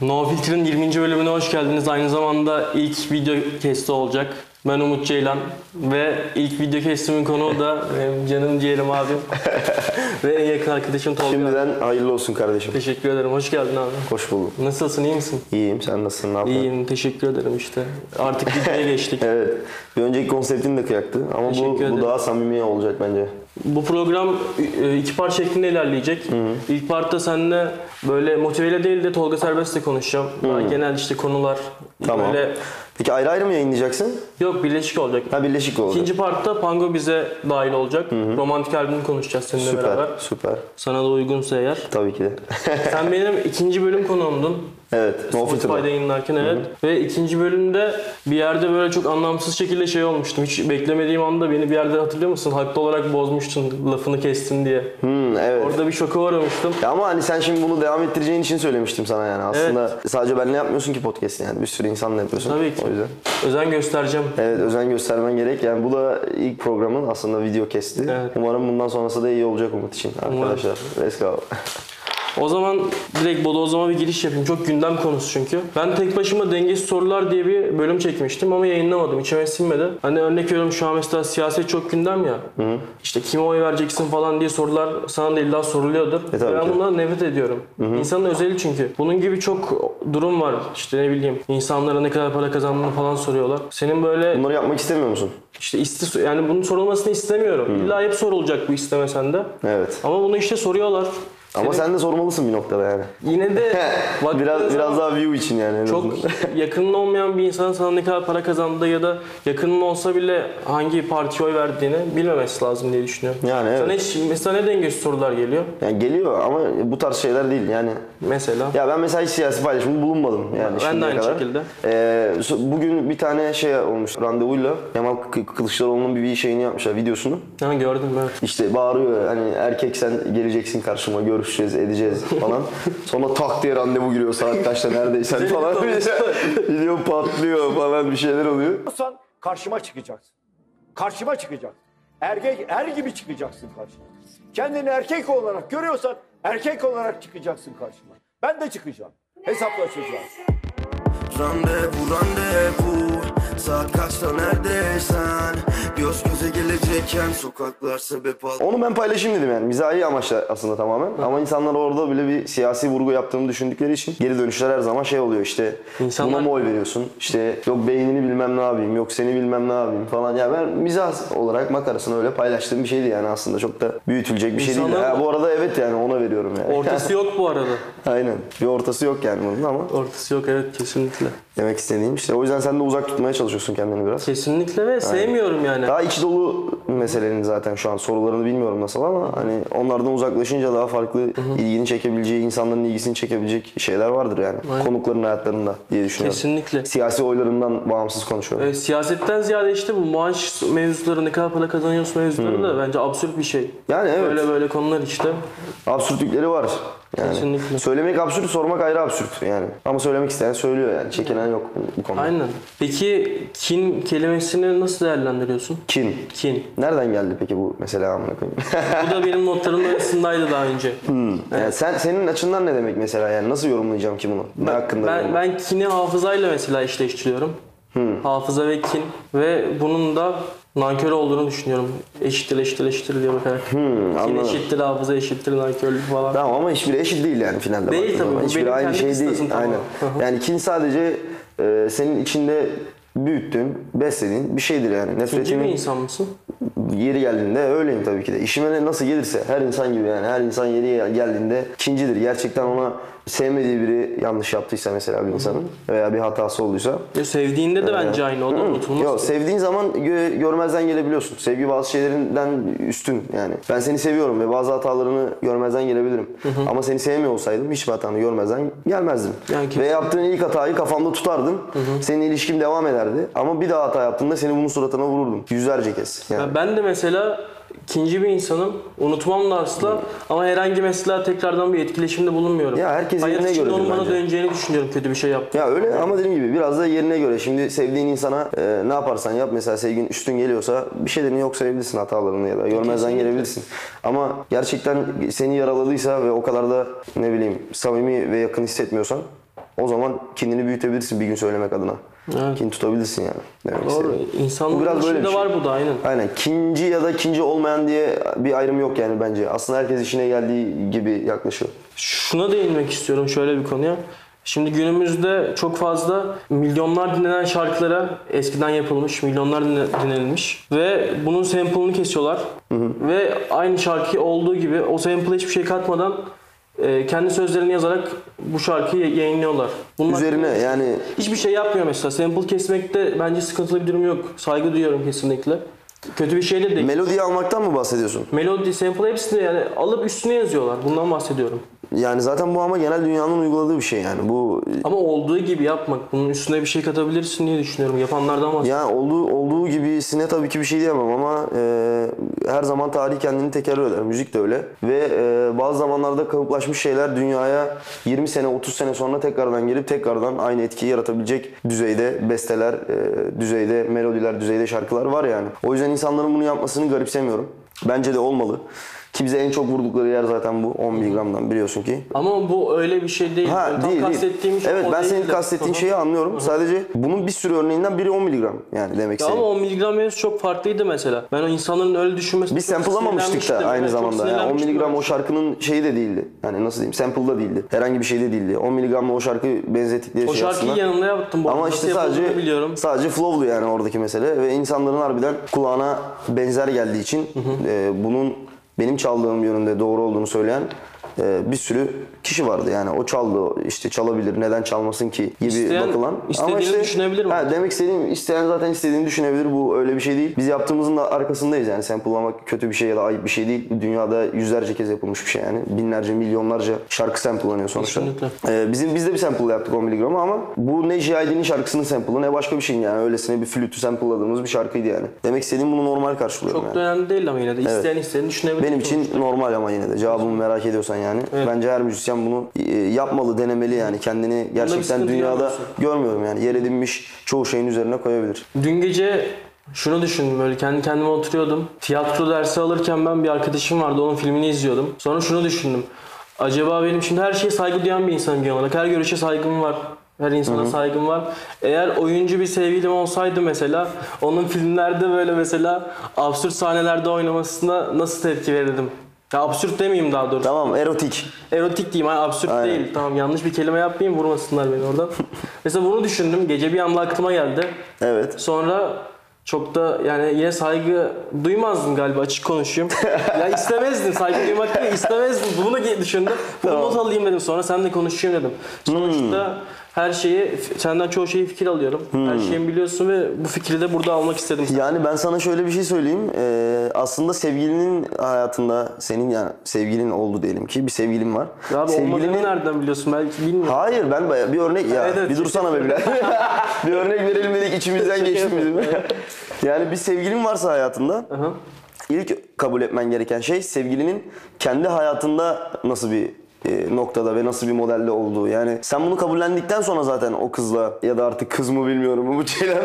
No Filter'ın 20. bölümüne hoş geldiniz. Aynı zamanda ilk video kesti olacak. Ben Umut Ceylan ve ilk video kestimin konuğu da benim canım ciğerim abim ve en yakın arkadaşım Tolga. Şimdiden hayırlı olsun kardeşim. Teşekkür ederim. Hoş geldin abi. Hoş bulduk. Nasılsın? iyi misin? İyiyim. Sen nasılsın? Ne yapıyorsun? İyiyim. Teşekkür ederim işte. Artık videoya geçtik. Evet. Bir önceki konseptin de kıyaktı. Ama bu, Teşekkür ederim. bu daha samimi olacak bence. Bu program e, iki part şeklinde ilerleyecek. İlk partta seninle böyle motiveyle değil de Tolga Serbest'le konuşacağım. Daha genel işte konular. Tamam. Böyle Peki ayrı ayrı mı yayınlayacaksın? yok birleşik olacak. Ha birleşik olacak. İkinci partta Pango bize dahil olacak. Romantik albümünü konuşacağız seninle Süper. beraber. Süper. Sana da uygunsa eğer. Tabii ki de. Sen benim ikinci bölüm konuğumdun. evet. No Spotify'da yayınlarken evet. Ve ikinci bölümde bir yerde böyle çok anlamsız şekilde şey olmuştum. Hiç beklemediğim anda beni bir yerde hatırlıyor musun? Haklı olarak bozmuştun lafını kestin diye. Hmm, evet. Orada bir şoka uğramıştım. Ya ama hani sen şimdi bunu devam ettireceğin için söylemiştim sana yani. Aslında sadece benle yapmıyorsun ki podcast yani. Bir sürü insanla yapıyorsun. Tabii ki. O yüzden. Özen göstereceğim. Evet özen göstermen gerek. Yani bu da ilk programın aslında video kesti. Evet. Umarım bundan sonrası da iyi olacak Umut için arkadaşlar. Let's go. O zaman direkt bodozlama bir giriş yapayım. Çok gündem konusu çünkü. Ben tek başıma dengesiz sorular diye bir bölüm çekmiştim ama yayınlamadım. İçime sinmedi. Hani örnek veriyorum şu an mesela siyaset çok gündem ya. İşte kime oy vereceksin falan diye sorular sana da illa soruluyordur. E, ben ki. bundan nefret ediyorum. İnsanın özeli çünkü. Bunun gibi çok durum var. İşte ne bileyim insanlara ne kadar para kazandığını falan soruyorlar. Senin böyle Bunları yapmak istemiyor musun? işte iste, yani bunun sorulmasını istemiyorum. İlla hep sorulacak bu istemesen de. Evet. Ama bunu işte soruyorlar. Ama sen de sormalısın bir noktada yani. Yine de baktığın biraz zaman- biraz daha view için yani. en çok azından. yakının olmayan bir insanın sana ne kadar para kazandığı ya da yakının olsa bile hangi partiye oy verdiğini bilmemesi lazım diye düşünüyorum. Yani evet. Sana hiç mesela ne dengesiz sorular geliyor? Yani geliyor ama bu tarz şeyler değil yani. Mesela. Ya ben mesela hiç siyasi paylaşımda bulunmadım yani Ben de şimdiye aynı kadar. şekilde. Ee, so- bugün bir tane şey olmuş randevuyla Kemal Kı- Kılıçdaroğlu'nun bir şeyini yapmışlar videosunu. Ha, gördüm evet. İşte bağırıyor hani erkek sen geleceksin karşıma görüşeceğiz edeceğiz falan. Sonra tak diye randevu giriyor saat kaçta neredeysen falan. Video patlıyor falan bir şeyler oluyor. Sen karşıma çıkacaksın. Karşıma çıkacaksın. Erkek er gibi çıkacaksın karşıma. Kendini erkek olarak görüyorsan erkek olarak çıkacaksın karşıma. Ben de çıkacağım. Hesaplaşacağız. Randevu randevu Saat kaçta neredeysen Göz göze gelecekken Sokaklar sebep al Onu ben paylaşayım dedim yani. Mizahi amaçla aslında tamamen. Ama insanlar orada bile bir siyasi vurgu yaptığımı düşündükleri için geri dönüşler her zaman şey oluyor işte. İnsanlar- Buna mı oy veriyorsun? İşte yok beynini bilmem ne yapayım, yok seni bilmem ne yapayım falan. Ya ben mizah olarak makarasını öyle paylaştığım bir şeydi yani aslında. Çok da büyütülecek bir şey değil. İnsanlar- Ha, bu arada evet yani ona veriyorum yani. Ortası yok bu arada. Aynen. Bir ortası yok yani bunun ama Ortası yok evet kesinlikle. Demek istediğim işte. O yüzden sen de uzak tutmaya çalışıyorsun kendini biraz. Kesinlikle ve sevmiyorum yani. Daha içi dolu meselenin zaten şu an sorularını bilmiyorum nasıl ama hani onlardan uzaklaşınca daha farklı ilgini çekebileceği, insanların ilgisini çekebilecek şeyler vardır yani. Konukların hayatlarında diye düşünüyorum. Kesinlikle. Siyasi oylarından bağımsız konuşuyorum. E, siyasetten ziyade işte bu maaş mevzuları ne kadar para kazanıyorsun mevzuları da bence absürt bir şey. Yani evet. Böyle böyle konular işte. Absürtlükleri var. Yani Kesinlikle. söylemek absürt, sormak ayrı absürt yani. Ama söylemek isteyen söylüyor yani. Çekinen yok bu konuda. Aynen. Peki kin kelimesini nasıl değerlendiriyorsun? Kin. Kin. Nereden geldi peki bu mesela amına koyayım? Bu da benim notlarımın arasındaydı daha önce. yani sen senin açından ne demek mesela yani nasıl yorumlayacağım ki bunu? Ne hakkında? Ben, yorumlayayım? ben kini hafızayla mesela eşleştiriyorum. Hafıza ve kin. Ve bunun da nankör olduğunu düşünüyorum. Eşittir eşittir eşittir diye bakarak. kin anladım. eşittir hafıza eşittir nankörlük falan. Tamam ama hiçbiri eşit değil yani finalde. Değil baktığın tabii, zaman. bu Hiçbiri benim aynı kendi şey değil. kıstasım Aynen. tamamen. Hı hı. Yani kin sadece e, senin içinde büyüttüğün, beslediğin bir şeydir yani. İkinci bir insan mısın? yeri geldiğinde öyleyim tabii ki de. İşime ne- nasıl gelirse her insan gibi yani her insan yeri geldiğinde ikincidir. Gerçekten ona sevmediği biri yanlış yaptıysa mesela bir insanın veya bir hatası olduysa Ya sevdiğinde de bence aynı. O da unutulmaz. Yok sevdiğin zaman gö- görmezden gelebiliyorsun. Sevgi bazı şeylerinden üstün yani. Ben seni seviyorum ve bazı hatalarını görmezden gelebilirim. Ama seni sevmiyor olsaydım hiçbir hatanı görmezden gelmezdim. Yani ve yaptığın ilk hatayı kafamda tutardım. Senin ilişkin devam ederdi. Ama bir daha hata yaptığında seni bunun suratına vururdum. Yüzlerce kez. Yani. Ya ben de mesela ikinci bir insanım. Unutmam da asla. Ama herhangi mesela tekrardan bir etkileşimde bulunmuyorum. Ya herkes Hayat yerine göredir onun bana döneceğini düşünüyorum kötü bir şey yaptım. Ya öyle ama dediğim gibi biraz da yerine göre. Şimdi sevdiğin insana e, ne yaparsan yap. Mesela sevgin üstün geliyorsa bir şeylerini yok sayabilirsin hatalarını ya da görmezden gelebilirsin. Ama gerçekten seni yaraladıysa ve o kadar da ne bileyim samimi ve yakın hissetmiyorsan O zaman kendini büyütebilirsin bir gün söylemek adına. Evet. Kin tutabilirsin yani. Demek Doğru. istedim. İnsanlığın Bu biraz böyle bir şey. var bu da aynen. Aynen. Kinci ya da kinci olmayan diye bir ayrım yok yani bence. Aslında herkes işine geldiği gibi yaklaşıyor. Şuna değinmek istiyorum şöyle bir konuya. Şimdi günümüzde çok fazla milyonlar dinlenen şarkılara eskiden yapılmış, milyonlar dinle- dinlenilmiş ve bunun sample'ını kesiyorlar. Ve aynı şarkı olduğu gibi o sample'a hiçbir şey katmadan e, kendi sözlerini yazarak bu şarkıyı yayınlıyorlar. Bunun Üzerine hakkında yani hiçbir şey yapmıyor mesela. Sample kesmekte bence sıkıntılı bir durum yok. Saygı duyuyorum kesinlikle. Kötü bir şey de değil. melodiyi almaktan mı bahsediyorsun? Melodi, sample hepsini yani alıp üstüne yazıyorlar. Bundan bahsediyorum. Yani zaten bu ama genel dünyanın uyguladığı bir şey yani. Bu Ama olduğu gibi yapmak. Bunun üstüne bir şey katabilirsin diye düşünüyorum. Yapanlardan bahsediyorum. Yani olduğu olduğu gibisine tabii ki bir şey diyemem ama e, her zaman tarih kendini tekerrür eder. Müzik de öyle. Ve e, bazı zamanlarda kalıplaşmış şeyler dünyaya 20 sene 30 sene sonra tekrardan gelip tekrardan aynı etkiyi yaratabilecek düzeyde besteler, e, düzeyde melodiler, düzeyde şarkılar var yani. O yüzden insanların bunu yapmasını garipsemiyorum. Bence de olmalı. Ki bize en çok vurdukları yer zaten bu 10 miligramdan biliyorsun ki. Ama bu öyle bir şey değil. Ha tam değil değil. kastettiğim şey Evet o ben değil senin de. kastettiğin şeyi anlıyorum. Sadece bunun bir sürü örneğinden biri 10 miligram yani demek Ya istediğim. ama 10 miligram mevzusu çok farklıydı mesela. Ben o insanların öyle düşünmesini Biz samplelamamıştık da aynı Evet, zamanda. Yani 10 sinirlenmiştim miligram ben. o şarkının şeyi de değildi. Yani nasıl diyeyim? Sample'da değildi. Herhangi bir şey de değildi. 10 miligramla o şarkı benzettikleri O şey şarkıyı aslında. yanımda yaptım. Bu. Ama işte sadece biliyorum. sadece flow'lu yani oradaki mesele ve insanların harbiden kulağına benzer geldiği için e, bunun benim çaldığım yönünde doğru olduğunu söyleyen e, bir sürü kişi vardı yani o çaldı işte çalabilir neden çalmasın ki gibi İsteyen bakılan istediğini düşünebilir mi? Ha, demek istediğim isteyen zaten istediğini düşünebilir bu öyle bir şey değil biz yaptığımızın da arkasındayız yani sample'lamak kötü bir şey ya da ayıp bir şey değil dünyada yüzlerce kez yapılmış bir şey yani binlerce milyonlarca şarkı sample'lanıyor sonuçta Kesinlikle. ee, bizim biz de bir sample yaptık 10 miligramı ama bu ne J.I.D'nin şarkısının sample'ı ne başka bir şeyin yani öylesine bir flütü sample'ladığımız bir şarkıydı yani. Demek istediğim bunu normal karşılıyorum Çok yani. da önemli değil ama yine de. İsteyen istediğini düşünebilir. Benim için normal ama yine de cevabımı merak ediyorsan yani. Bence her müzisyen bunu e, yapmalı, denemeli yani. Kendini gerçekten dünyada görmüyorum yani. Yer edinmiş çoğu şeyin üzerine koyabilir. Dün gece şunu düşündüm böyle kendi kendime oturuyordum. Tiyatro dersi alırken ben bir arkadaşım vardı onun filmini izliyordum. Sonra şunu düşündüm. Acaba benim şimdi her şeye saygı duyan bir insanım genel olarak. Her görüşe saygım var. Her insana saygım var. Eğer oyuncu bir sevgilim olsaydı mesela onun filmlerde böyle mesela absürt sahnelerde oynamasına nasıl tepki verirdim? Ya absürt demeyeyim daha doğrusu. Tamam erotik. Erotik diyeyim hani absürt Aynen. değil. Tamam yanlış bir kelime yapmayayım vurmasınlar beni oradan. mesela bunu düşündüm. Gece bir anda aklıma geldi. Evet. Sonra çok da yani yine saygı duymazdım galiba açık konuşayım. ya istemezdim saygı duymak değil istemezdim. Bunu düşündüm. Bunu Tamam. not alayım dedim sonra seninle konuşayım dedim. Sonuçta her şeyi senden çoğu şeyi fikir alıyorum. Her şeyi biliyorsun ve bu fikri de burada almak istedim. Yani ben sana şöyle bir şey söyleyeyim. Ee, aslında sevgilinin hayatında senin yani sevgilin oldu diyelim ki bir sevgilin var. Ya abi olmadığını nereden biliyorsun belki bilmiyorum. Hayır ben baya- bir örnek ya Evet, evet, bir dursana be Bilal. bir örnek verelim dedik içimizden geçti bizim. yani bir sevgilin varsa hayatında Aha. ilk kabul etmen gereken şey sevgilinin kendi hayatında nasıl bir noktada ve nasıl bir modelde olduğu. Yani sen bunu kabullendikten sonra zaten o kızla ya da artık kız mı bilmiyorum bu Ceylan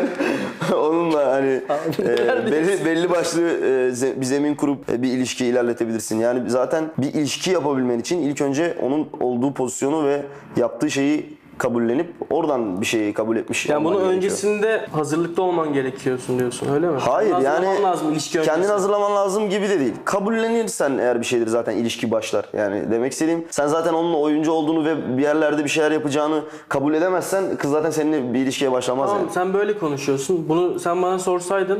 onunla hani e, belli, belli başlı e, bir zemin kurup e, bir ilişki ilerletebilirsin. Yani zaten bir ilişki yapabilmen için ilk önce onun olduğu pozisyonu ve yaptığı şeyi kabullenip oradan bir şeyi kabul etmiş Yani bunu gerekiyor. öncesinde hazırlıklı olman gerekiyorsun diyorsun öyle mi? Hayır yani lazım ilişki kendini hazırlaman lazım gibi de değil. Kabullenirsen eğer bir şeydir zaten ilişki başlar. Yani demek istediğim sen zaten onunla oyuncu olduğunu ve bir yerlerde bir şeyler yapacağını kabul edemezsen kız zaten seninle bir ilişkiye başlamaz Tamam yani. sen böyle konuşuyorsun. Bunu sen bana sorsaydın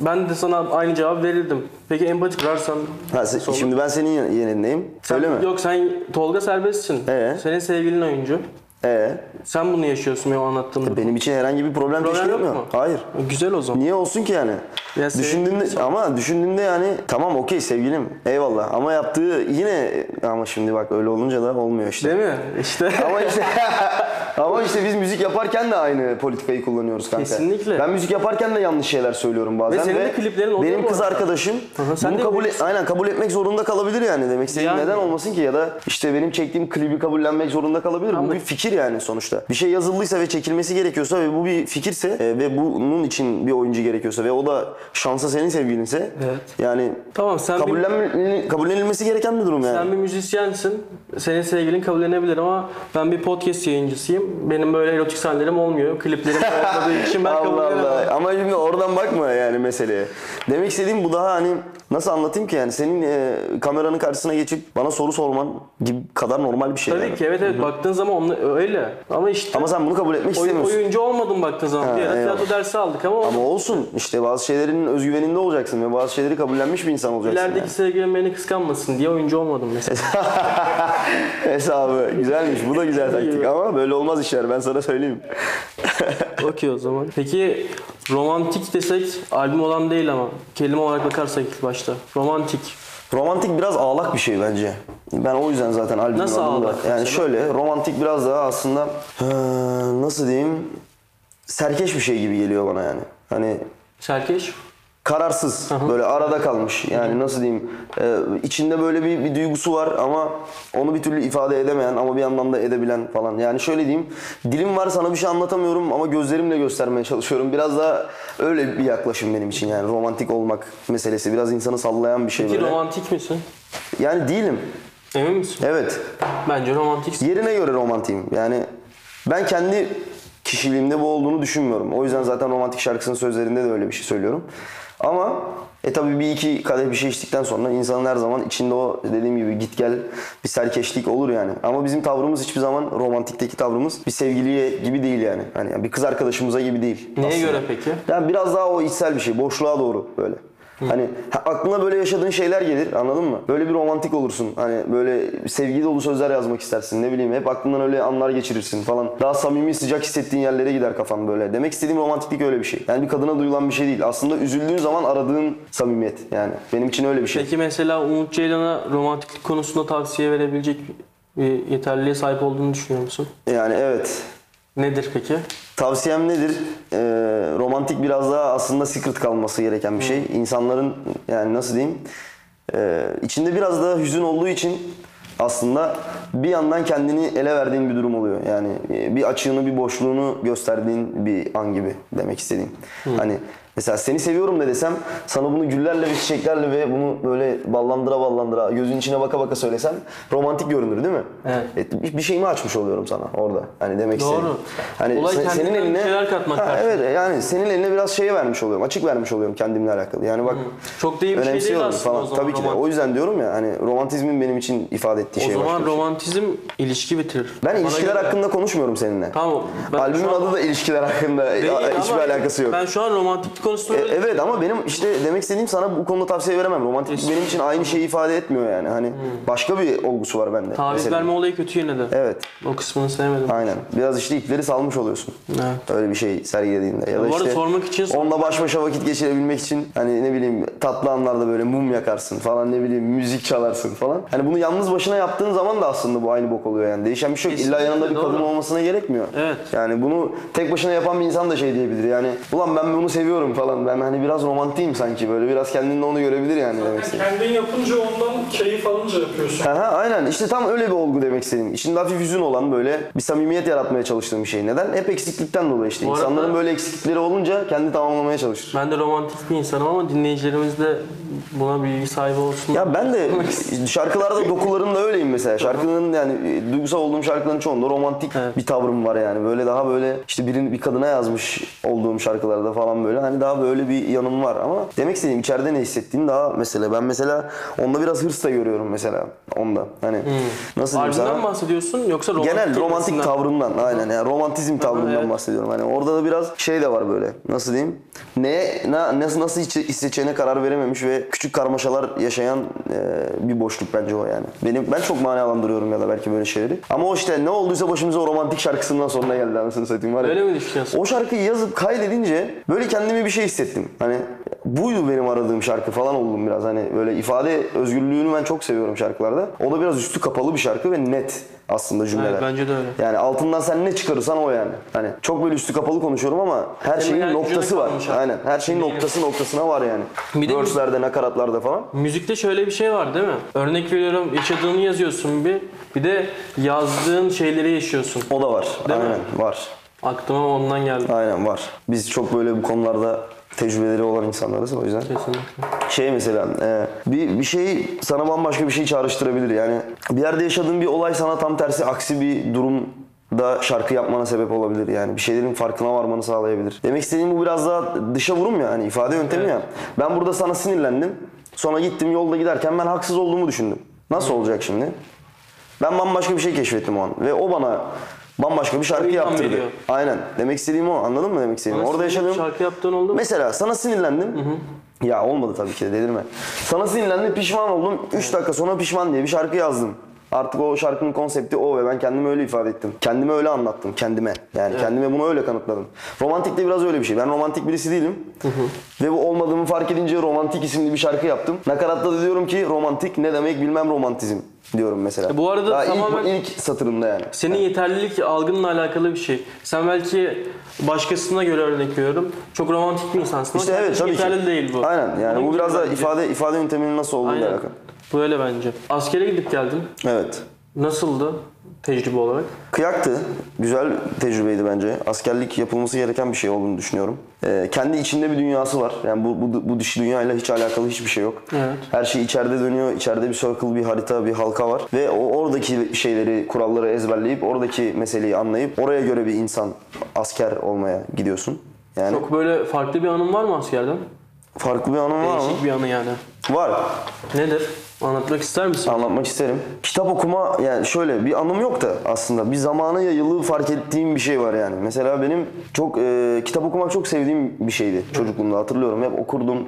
ben de sana aynı cevap verirdim. Peki empati kurarsan Ha, se- Sonra- şimdi ben senin yenindeyim. sen, Öyle mi? Yok sen Tolga serbestsin. Ee? Senin sevgilin oyuncu. Ee, Sen bunu yaşıyorsun benim anlattığımda. benim için herhangi bir problem, Problem teşkil yok etmiyor. mu? Hayır. Güzel o zaman. Niye olsun ki yani? Ya düşündüğünde son- ama düşündüğünde yani tamam okey sevgilim eyvallah ama yaptığı yine ama şimdi bak öyle olunca da olmuyor işte. Değil mi? İşte. Ama işte ama işte biz müzik yaparken de aynı politikayı kullanıyoruz kanka. Kesinlikle. Ben müzik yaparken de yanlış şeyler söylüyorum bazen Ve senin de kliplerin oluyor benim bu kız arada. arkadaşım Hı sen bunu de kabul yapıyorsun. aynen kabul etmek zorunda kalabilir yani demek istediğim Yani. neden olmasın ki ya da işte benim çektiğim klibi kabullenmek zorunda kalabilir. Bu Ama- bir fikir yani sonuçta. Bir şey yazıldıysa ve çekilmesi gerekiyorsa ve bu bir fikirse e, ve bunun için bir oyuncu gerekiyorsa ve o da şansa senin sevgilinse Evet. yani Tamam sen bir, kabullen kabullenilmesi gereken bir durum yani. sen bir müzisyensin. Senin sevgilin kabullenebilir ama ben bir podcast yayıncısıyım. Benim böyle erotik sahnelerim olmuyor. Kliplerim olmadığı için ben kabul Allah. Ama şimdi oradan bakma yani meseleye. Demek istediğim bu daha hani nasıl anlatayım ki yani senin e, kameranın karşısına geçip bana soru sorman gibi kadar normal bir şey. Tabii yani. ki evet evet baktığın zaman onla- öyle. Ama işte Ama sen bunu kabul etmek oy- istemiyorsun. oyuncu olmadım baktığın zaman. Ha, bir ara eyvallah. tiyatro dersi aldık ama, Ama olsun işte bazı şeylerin özgüveninde olacaksın ve bazı şeyleri kabullenmiş bir insan olacaksın. ilerideki sevgilim beni kıskanmasın diye oyuncu olmadım mesela. Hesabı güzelmiş. Bu da güzel taktik ama böyle olmaz işler ben sana söyleyeyim. Okey o zaman. Peki romantik desek albüm olan değil ama kelime olarak bakarsak ilk başta. Romantik. Romantik biraz ağlak bir şey bence. Ben o yüzden zaten albümün Nasıl da- ağlak Yani mesela? şöyle romantik biraz daha aslında nasıl diyeyim serkeş bir şey gibi geliyor bana yani. Hani Serkeş. Kararsız böyle arada kalmış. Yani nasıl diyeyim e, içinde böyle bir, bir duygusu var ama onu bir türlü ifade edemeyen ama bir yandan da edebilen falan. Yani şöyle diyeyim dilim var sana bir şey anlatamıyorum ama gözlerimle göstermeye çalışıyorum. Biraz daha öyle bir yaklaşım benim için yani romantik olmak meselesi. Biraz insanı sallayan bir şey Peki böyle. romantik misin? yani değilim. Emin misin? evet. Bence romantiksin. yerine göre romantiyim. Yani ben kendi kişiliğimde bu olduğunu düşünmüyorum. O yüzden zaten romantik şarkısının sözlerinde de öyle bir şey söylüyorum ama e tabii bir iki kadeh bir şey içtikten sonra insanın her zaman içinde o dediğim gibi git gel bir serkeşlik olur yani. Ama bizim tavrımız hiçbir zaman romantikteki tavrımız bir sevgiliye gibi değil yani. Hani bir kız arkadaşımıza gibi değil. Neye aslında. göre peki? Yani biraz daha o içsel bir şey. Boşluğa doğru böyle. Hani ha, aklına böyle yaşadığın şeyler gelir anladın mı? Böyle bir romantik olursun. Hani böyle sevgi dolu sözler yazmak istersin ne bileyim. Hep aklından öyle anlar geçirirsin falan. Daha samimi sıcak hissettiğin yerlere gider kafan böyle. Demek istediğim romantiklik öyle bir şey. Yani bir kadına duyulan bir şey değil. Aslında üzüldüğün zaman aradığın samimiyet yani. Benim için öyle bir şey. Peki mesela Umut Ceylan'a romantiklik konusunda tavsiye verebilecek bir yeterliliğe sahip olduğunu düşünüyor musun? Yani evet. Nedir peki? Tavsiyem nedir? Ee, romantik biraz daha aslında secret kalması gereken bir şey. İnsanların yani nasıl diyeyim? Ee, içinde biraz daha hüzün olduğu için aslında bir yandan kendini ele verdiğin bir durum oluyor. Yani e, bir açığını, bir boşluğunu gösterdiğin bir an gibi demek istediğim. Hani mesela seni seviyorum de desem sana bunu güllerle ve çiçeklerle ve bunu böyle ballandıra ballandıra gözün içine baka baka söylesem romantik görünür değil mi? Evet. E, bir- şeyimi açmış oluyorum sana orada. Hani demek Doğru. istediğim. Hani Olay sen- senin eline şeyler katmak Ha, evet yani senin eline biraz şeyi vermiş oluyorum. Açık vermiş oluyorum kendimle alakalı. Yani bak Çok da iyi bir şey değil aslında falan. o zaman Tabii ki de. romantik. O yüzden diyorum ya hani romantizmin benim için ifade ettiği O şey zaman başka bir şey. romantizm ilişki bitirir. Ben Bana ilişkiler göre- hakkında konuşmuyorum seninle. Tamam. Albümün adı da ilişkiler hakkında. Hiçbir alakası yok. Ben şu an romantiklik konusunda E, evet ama benim işte demek istediğim sana bu konuda tavsiye veremem. Romantiklik benim için aynı şeyi ifade etmiyor yani. Hani başka bir olgusu var bende. taviz mesela. verme olayı kötü yine de. Evet. O kısmını sevmedim. Aynen. Biraz işte ipleri salmış oluyorsun. Evet. Öyle bir şey sergilediğinde. Ya da Bu arada işte sormak için onunla baş başa vakit geçirebilmek için hani ne bileyim tatlı anlarda böyle mum yakarsın falan ne bileyim müzik çalarsın falan. Hani bunu yalnız başına yaptığın zaman da aslında bu aynı bok oluyor yani. Değişen bir şey yok. İlla Kesinlikle, yanında bir kadın olmasına gerekmiyor. Evet. Yani bunu tek başına yapan bir insan da şey diyebilir. Yani ulan ben bunu seviyorum falan. Ben hani biraz romantiyim sanki böyle. Biraz kendinde onu görebilir yani demek istediğim. Kendin yapınca ondan keyif alınca yapıyorsun. Aha, aynen işte tam öyle bir olgu demek istediğim. İçinde hafif hüzün olan böyle bir samimiyet yaratmaya çalıştığım bir şey. Neden? Hep eksiklikten dolayı işte. Bu arada- İnsanların böyle eksiklikleri olunca kendi tamamlamaya çalışır. Ben de romantik bir insanım ama dinleyicilerimiz de buna bilgi sahibi olsun. Ya ben de şarkılarda dokularında öyleyim mesela. Şarkının yani e, duygusal olduğum şarkıların çoğunda romantik Evet. bir tavrım var yani. Böyle daha böyle işte birini bir kadına yazmış olduğum şarkılarda falan böyle hani daha böyle bir yanım var ama demek istediğim içeride ne hissettiğin daha mesela ben mesela onda biraz hırs da görüyorum mesela onda. Hani nasıl diyeyim sana? Mi bahsediyorsun yoksa romantik Genel romantik kelimesinden? tavrımdan aynen yani romantizm tavrımdan evet. bahsediyorum. Hani orada da biraz şey de var böyle. Nasıl diyeyim? Ne na- nasıl nasıl hissedeceğine karar verememiş ve küçük karmaşalar yaşayan e, bir boşluk bence o yani. Benim ben çok manalandırıyorum ya da belki böyle şeyleri. Ama o işte ne olduysa başımıza o romantik şarkısından sonra geldi anasını satayım var ya. Öyle mi düşünüyorsun? O şarkıyı yazıp kaydedince böyle kendimi bir şey hissettim. Hani buydu benim aradığım şarkı falan oldum biraz. Hani böyle ifade özgürlüğünü ben çok seviyorum şarkılarda. O da biraz üstü kapalı bir şarkı ve net aslında cümleler. Evet, bence de öyle. Yani altından sen ne çıkarırsan o yani. Hani çok böyle üstü kapalı konuşuyorum ama her Senin şeyin hayal noktası var. abi. Aynen. Her şeyin Değilim. noktası noktasına var yani. Bir de- Verse'lerde, nakaratlarda falan. Müzikte şöyle bir şey var değil mi? Örnek veriyorum yaşadığını yazıyorsun bir. Bir de yazdığın şeyleri yaşıyorsun. O da var. Değil mi? Aynen var. Aklıma ondan geldi. Aynen var. Biz çok böyle bu konularda tecrübeleri olan insanlarız o yüzden. Kesinlikle. Şey mesela e, bir, bir şey sana bambaşka bir şey çağrıştırabilir yani bir yerde yaşadığın bir olay sana tam tersi aksi bir durum da şarkı yapmana sebep olabilir yani. Bir şeylerin farkına varmanı sağlayabilir. Demek istediğim bu biraz daha dışa vurum ya hani ifade yöntemi ya. Ben burada sana sinirlendim. Sonra gittim yolda giderken ben haksız olduğumu düşündüm. Nasıl olacak şimdi? Ben bambaşka bir şey keşfettim o an. Ve o bana bambaşka bir şarkı İlham yaptırdı. veriyor. Aynen. Demek istediğim o. Anladın mı demek istediğim? Orada yaşadığım... Şarkı yaptığın oldu mu? Mesela sana sinirlendim. Ya olmadı tabii ki de delirme. Sana sinirlendim pişman oldum. 3 dakika sonra pişman diye bir şarkı yazdım. Artık o şarkının konsepti o ve ben kendimi öyle ifade ettim. Kendime öyle anlattım kendime. Yani kendime bunu öyle kanıtladım. Romantik de biraz öyle bir şey. Ben romantik birisi değilim. Ve bu olmadığımı fark edince romantik isimli bir şarkı yaptım. Nakaratta da diyorum ki romantik ne demek bilmem romantizm diyorum mesela. E bu arada Daha tamamen- ilk, ilk satırımda yani. Senin yeterlilik algınla alakalı bir şey. Sen belki başkasına göre örnek veriyorum. Çok romantik bir insansın. İşte evet tabii yeterli ki. değil bu. Aynen yani Bunun bu biraz da ifade ifade yönteminin nasıl olduğuyla Aynen. alakalı. Böyle bence. Askere gidip geldin. Evet. Nasıldı tecrübe olarak? Kıyaktı. Güzel tecrübeydi bence. Askerlik yapılması gereken bir şey olduğunu düşünüyorum. Ee, kendi içinde bir dünyası var. Yani bu, bu, bu dış dünyayla hiç alakalı hiçbir şey yok. Evet. Her şey içeride dönüyor. İçeride bir circle, bir harita, bir halka var. Ve o oradaki şeyleri, kuralları ezberleyip, oradaki meseleyi anlayıp oraya göre bir insan, asker olmaya gidiyorsun. Yani Çok böyle farklı bir anın var mı askerden? farklı bir anım var mı? Değişik bir anı yani. Var. Nedir? Anlatmak ister misin? Anlatmak isterim. Kitap okuma yani şöyle bir anım yok da aslında bir zamana yayılı fark ettiğim bir şey var yani. Mesela benim çok e, kitap okumak çok sevdiğim bir şeydi çocukluğumda hatırlıyorum. Hep okurdum,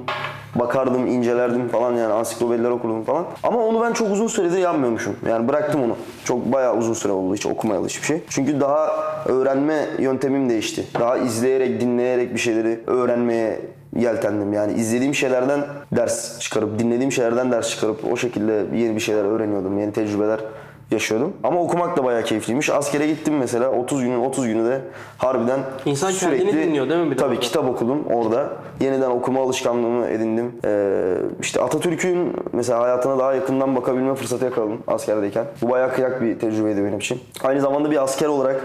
bakardım, incelerdim falan yani ansiklopediler okurdum falan. Ama onu ben çok uzun süredir yapmıyormuşum. Yani bıraktım onu. Çok bayağı uzun süre oldu hiç okumayalı hiçbir şey. Çünkü daha öğrenme yöntemim değişti. Daha izleyerek, dinleyerek bir şeyleri öğrenmeye yeltendim. Yani izlediğim şeylerden ders çıkarıp, dinlediğim şeylerden ders çıkarıp o şekilde yeni bir şeyler öğreniyordum. Yeni tecrübeler yaşıyordum. Ama okumak da bayağı keyifliymiş. Askere gittim mesela 30 günün 30 günü de harbiden İnsan kendini dinliyor değil mi bir Tabii kitap okudum orada. Yeniden okuma alışkanlığımı edindim. Ee, işte Atatürk'ün mesela hayatına daha yakından bakabilme fırsatı yakaladım askerdeyken. Bu bayağı kıyak bir tecrübeydi benim için. Aynı zamanda bir asker olarak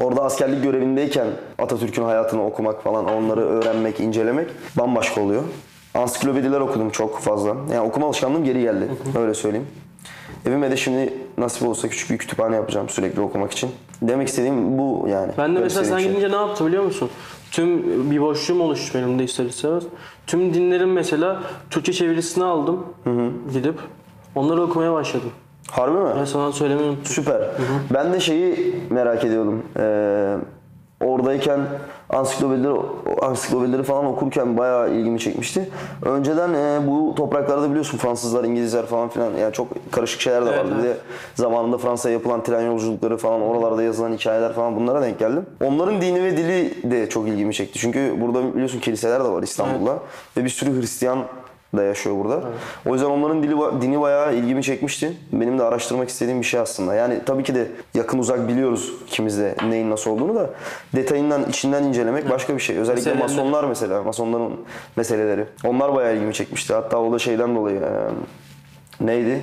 orada askerlik görevindeyken Atatürk'ün hayatını okumak falan, onları öğrenmek, incelemek bambaşka oluyor. Ansiklopediler okudum çok fazla. Yani okuma alışkanlığım geri geldi. Öyle söyleyeyim. Evime de şimdi nasip olsa küçük bir kütüphane yapacağım sürekli okumak için. Demek istediğim bu yani. Ben de mesela sen şey. gidince ne yaptı biliyor musun? Tüm bir boşluğum oluştu benim de ister istemez. Tüm dinlerin mesela Türkçe çevirisini aldım gidip. Onları okumaya başladım. Harbi mi? Ben sana söylemeyi unuttum. Süper. Ben de şeyi merak ediyordum. Ee, oradayken ansiklopedileri, ansiklopedileri falan okurken bayağı ilgimi çekmişti. Önceden e, bu topraklarda biliyorsun Fransızlar, İngilizler falan filan yani çok karışık şeyler de Evet, vardı. Bir de zamanında Fransa'ya yapılan tren yolculukları falan oralarda yazılan hikayeler falan bunlara denk geldim. Onların dini ve dili de çok ilgimi çekti. Çünkü burada biliyorsun kiliseler de var İstanbul'da ve bir sürü Hristiyan da yaşıyor burada. O yüzden onların dili dini bayağı ilgimi çekmişti. Benim de araştırmak istediğim bir şey aslında. Yani tabii ki de yakın uzak biliyoruz ikimiz de neyin nasıl olduğunu da detayından içinden incelemek başka bir şey. Özellikle Meseleler. masonlar mesela, masonların meseleleri. Onlar bayağı ilgimi çekmişti. Hatta o da şeyden dolayı e, neydi?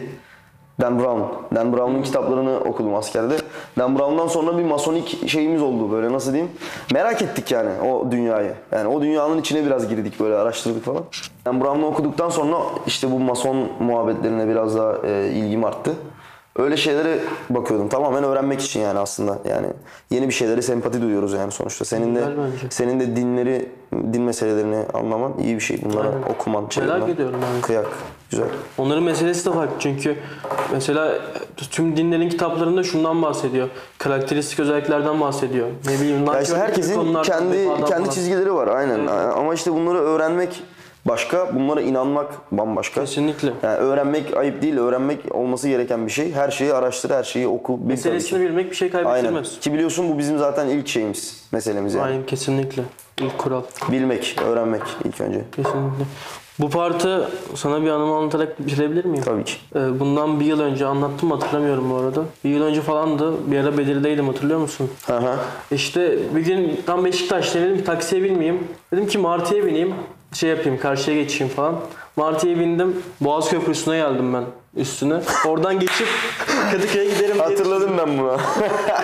Dan Brown. Dan Brown'un kitaplarını okudum askerde. Dan Brown'dan sonra bir masonik şeyimiz oldu böyle nasıl diyeyim. Merak ettik yani o dünyayı. Yani o dünyanın içine biraz girdik böyle araştırdık falan. Dan Brown'u okuduktan sonra işte bu mason muhabbetlerine biraz daha e, ilgim arttı. Öyle şeylere bakıyordum. Tamamen öğrenmek için yani aslında. Yani yeni bir şeylere sempati duyuyoruz yani sonuçta. Senin de senin de dinleri, din meselelerini anlaman iyi bir şey. Bunları Aynen. okuman, çevirmen. ediyorum yani. Kıyak. Güzel. Onların meselesi de farklı çünkü mesela tüm dinlerin kitaplarında şundan bahsediyor. Karakteristik özelliklerden bahsediyor. Ne bileyim Ya işte herkesin kendi kendi falan. çizgileri var aynen. Ama işte bunları öğrenmek başka, bunlara inanmak bambaşka. Kesinlikle. Yani öğrenmek ayıp değil, öğrenmek olması gereken bir şey. Her şeyi araştır, her şeyi oku, bil Meselesini bilmek bir şey Aynen. kaybettirmez. Ki biliyorsun bu bizim zaten ilk şeyimiz, meselemiz yani. Aynen kesinlikle. İlk kural. Bilmek, öğrenmek ilk önce. Kesinlikle. Bu partı sana bir anımı anlatarak bitirebilir miyim? Tabii ki. Ee, Bundan bir yıl önce anlattım mı hatırlamıyorum bu arada. Bir yıl önce falandı. Bir ara Bedir'deydim hatırlıyor musun? Hı hı. İşte bir gün tam Beşiktaş'ta dedim ki taksiye binmeyeyim. Dedim ki Martı'ya bineyim. Şey yapayım karşıya geçeyim falan. Martı'ya bindim. Boğaz Köprüsü'ne geldim ben üstüne. Oradan geçip Kadıköy'e giderim diye Hatırladım ben bunu.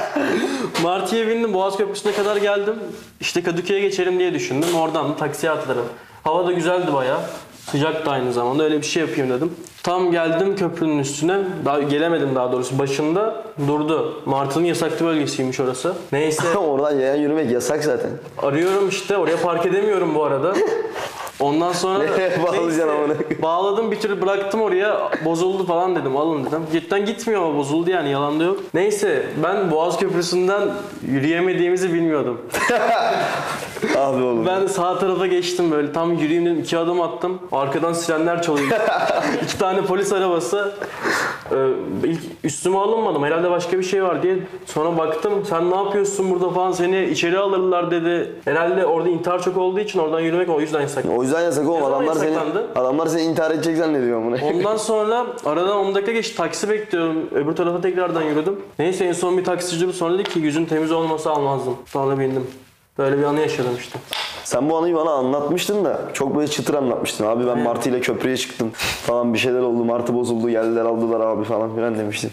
Martı'ya bindim. Boğaz Köprüsü'ne kadar geldim. İşte Kadıköy'e geçerim diye düşündüm. Oradan da taksiye atlarım. Hava da güzeldi baya. Sıcak da aynı zamanda öyle bir şey yapayım dedim. Tam geldim köprünün üstüne. Daha gelemedim daha doğrusu. Başında durdu. Martı'nın yasaklı bölgesiymiş orası. Neyse Oradan yayan yürümek yasak zaten. arıyorum işte. Oraya park edemiyorum bu arada. Ondan sonra Nereye bağlayacaksın neyse, amına? bağladım bir türlü bıraktım oraya bozuldu falan dedim alın dedim. Cidden gitmiyor ama bozuldu yani yalan da yok. Neyse ben Boğaz Köprüsü'nden yürüyemediğimizi bilmiyordum. Abi oğlum. Ben sağ tarafa geçtim böyle tam yürüyeyim dedim iki adım attım. Arkadan sirenler çalıyor. iki tane polis arabası. Ee, ilk üstüme alınmadım. Herhalde başka bir şey var diye. Sonra baktım sen ne yapıyorsun burada falan seni içeri alırlar dedi. Herhalde orada intihar çok olduğu için oradan yürümek o yüzden yasak. O yüzden yasak oğlum. Ne zaman Adamlar seni, yasaklandı? adamlar seni intihar edecek zannediyor amına. Ondan sonra aradan 10 dakika geçti taksi bekliyorum. Öbür tarafa tekrardan yürüdüm. Neyse en son bir taksici sonra dedi ki yüzün temiz olmasa almazdım. Sonra bindim. Böyle bir anı yaşadım işte. Sen bu anıyı bana anlatmıştın da çok böyle çıtır anlatmıştın. Abi ben Martı ile köprüye çıktım falan bir şeyler oldu. Martı bozuldu geldiler aldılar abi falan filan demiştin.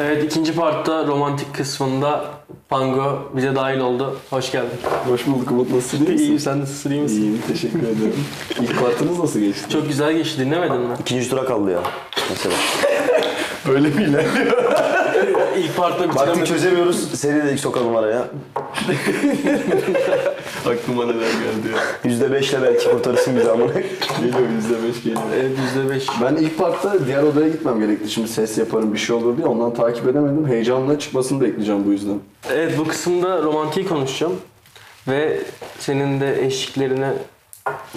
Evet ikinci partta romantik kısmında Pango bize dahil oldu. Hoş geldin. Hoş bulduk Umut nasılsın? iyi misin? İyiyim sen nasılsın iyi misin? İyiyim teşekkür ederim. İlk partınız nasıl geçti? Çok güzel geçti dinlemedin mi? İkinci tura kaldı ya mesela. Öyle mi ilerliyor? İlk partta Baktık bitiremedim. çözemiyoruz. Seni dedik sokalım araya. Aklıma neler geldi ya. Yüzde beşle belki kurtarırsın bizi amına. Geliyor yüzde beş geliyor. Evet %5. Ben ilk partta diğer odaya gitmem gerekti. Şimdi ses yaparım bir şey olur diye ondan takip edemedim. Heyecanla çıkmasını bekleyeceğim bu yüzden. Evet bu kısımda romantiği konuşacağım. Ve senin de eşliklerini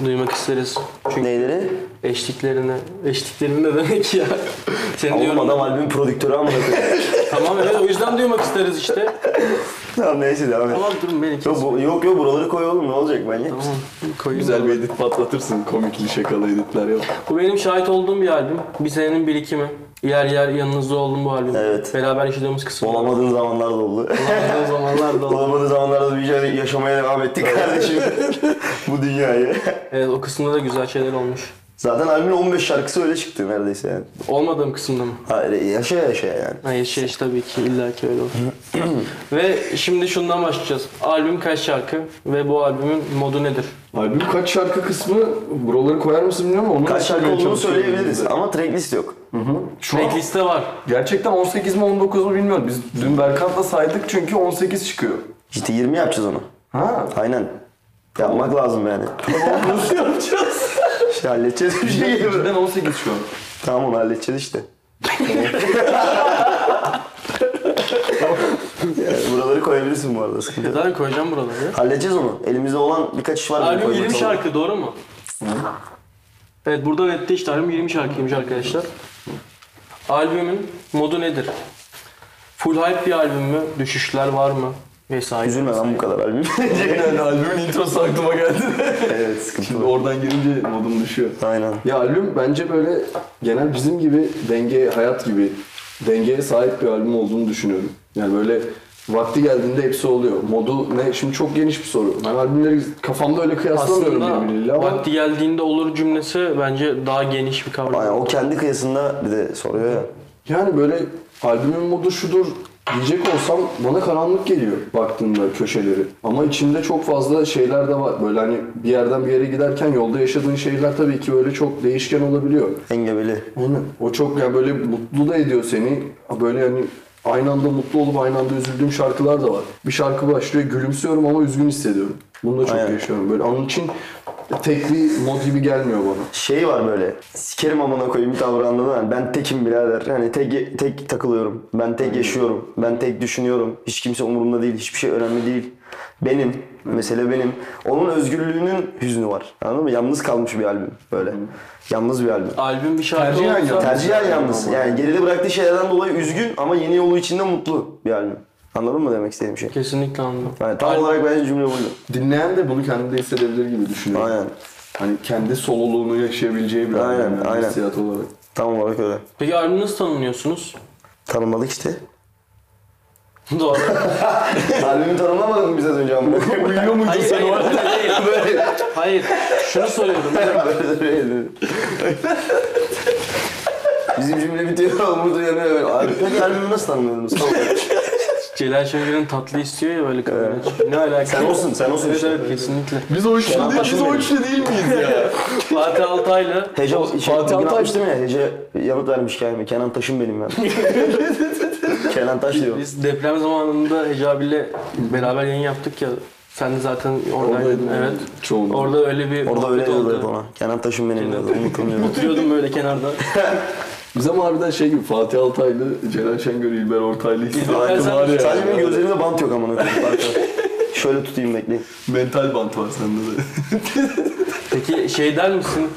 duymak isteriz. Çünkü Neyleri? eşliklerini, eşliklerini ne demek ya? Senin Oğlum diyorum. adam albüm prodüktörü amına koyayım. Tamam evet o yüzden duymak isteriz işte. tamam neyse devam et. Tamam durun beni kes. Yok, bu- yok yok buraları koy oğlum ne olacak manyak mısın? Tamam koyayım. Güzel bir edit patlatırsın. Komikli şakalı editler yap. Bu benim şahit olduğum bir albüm. Bir senenin birikimi. Yer yer yanınızda oldum bu albüm. Evet. Beraber yaşadığımız kısım. Olamadığın zamanlar da oldu. Olamadığım zamanlar da oldu. Olamadığı zamanlarda da bir şey yaşamaya devam ettik kardeşim. bu dünyayı. Evet o kısımda da güzel şeyler olmuş. Zaten albümün 15 şarkısı öyle çıktı neredeyse yani. Olmadığım kısımda mı? Hayır yaşa yaşa yani. Hayır şey işte tabii ki illa ki öyle olur. ve şimdi şundan başlayacağız. Albüm kaç şarkı ve bu albümün modu nedir? Albüm kaç şarkı kısmı buraları koyar mısın bilmiyorum ama onu Kaç şarkı olduğunu söyleyebiliriz ama tracklist yok. Şu an Trackliste var. gerçekten 18 mi 19 mu bilmiyorum. Biz dün Berkant'la saydık çünkü 18 çıkıyor. İşte 20 yapacağız onu. Ha. Aynen. Yapmak lazım yani. Nasıl yapacağız? İşte halledeceğiz bir şey gibi. Cidden 18 şu an. Tamam onu halledeceğiz işte. Yani buraları koyabilirsin bu arada sıkıntı yok. Zaten koyacağım buraları. Halledeceğiz onu. Elimizde olan birkaç iş var. Albüm Koymak 20 lazım. şarkı doğru mu? Evet burada netti işte albüm 20 şarkıymış arkadaşlar. Albümün modu nedir? Full hype bir albüm mü? Düşüşler var mı? Vesaire. Üzülme lan bu kadar albüm. yani albümün introsu aklıma geldi. evet sıkıntı Şimdi var. oradan girince modum düşüyor. Aynen. Ya albüm bence böyle genel bizim gibi denge, hayat gibi dengeye sahip bir albüm olduğunu düşünüyorum. Yani böyle vakti geldiğinde hepsi oluyor. Modu ne? Şimdi çok geniş bir soru. Ben albümleri kafamda öyle kıyaslamıyorum birbiriyle ama vakti geldiğinde olur cümlesi bence daha geniş bir kavram. Aynen o kendi kıyasında bir de soruyor ya. yani böyle albümün modu şudur diyecek olsam bana karanlık geliyor baktığımda köşeleri. Ama içinde çok fazla şeyler de var. Böyle hani bir yerden bir yere giderken yolda yaşadığın şeyler tabii ki böyle çok değişken olabiliyor. Engebeli. Aynen. O çok yani böyle mutlu da ediyor seni. Böyle yani aynı anda mutlu olup aynı anda üzüldüğüm şarkılar da var. Bir şarkı başlıyor gülümsüyorum ama üzgün hissediyorum. Bunu da çok Aynen. yaşıyorum. Böyle onun için tek bir mod gibi gelmiyor bana. Şey var böyle. Sikerim amına koyayım tavrı anladın mı? Ben tekim birader. Hani tek tek takılıyorum. Ben tek yaşıyorum. Ben tek düşünüyorum. Hiç kimse umurumda değil. Hiçbir şey önemli değil. Benim. Mesele benim. Onun özgürlüğünün hüznü var. Anladın mı? Yalnız kalmış bir albüm. Böyle. Yalnız bir albüm. Albüm bir şarkı Tercihen olsa... yalnız. Tercihen yalnız. Yani geride bıraktığı şeylerden dolayı üzgün ama yeni yolu içinde mutlu bir albüm. Anladın mı demek istediğim şey? Kesinlikle anladım. Yani tam olarak bence cümle buydu. Dinleyen de bunu kendinde hissedebilir gibi düşünüyorum. Aynen. Hani kendi soluluğunu yaşayabileceği bir Aynen, albüm yani aynen. hissiyat olarak. Tam olarak öyle. Peki albümü nasıl tanımlıyorsunuz? Tanımladık işte. Doğru. Albümü tanımlamadın mı biz az önce ama? Uyuyor muydun hayır, hayır, öyle değil. Hayır, şunu soruyorum. Bizim cümle bitiyor, umurdu yanıyor böyle. Abi, peki albümü nasıl tanımlıyordunuz? Celal Şengör'ün tatlı istiyor ya böyle kamera. Ne alaka? Sen olsun, sen olsun Evet işte. evet kesinlikle. Biz o üçlü Kenan değil, biz o üçlü değil miyiz ya? Fatih Altaylı Hece, şey, Fatih Fatih Altay- atmıştım ya, Hece yanıt vermiş kendime. Kenan Taş'ım benim ben. Kenan Taş diyor. Biz deprem zamanında Hece abiyle beraber yayın yaptık ya. Sen de zaten oradaydın. Oradaydım, evet. çoğunluğu. Orada öyle bir Orada öyle muhabbet diyordu hep ona. Kenan Taş'ım benim diyordu. Unutamıyorum. Oturuyordum böyle kenarda. Biz ama harbiden şey gibi Fatih Altaylı, Celal Şengör, İlber Ortaylı sen- var ya. Sadece benim gözlerimde bant yok amına koyayım. Bak, Şöyle tutayım bekleyin. Mental bant var sende de. Peki şey der misin?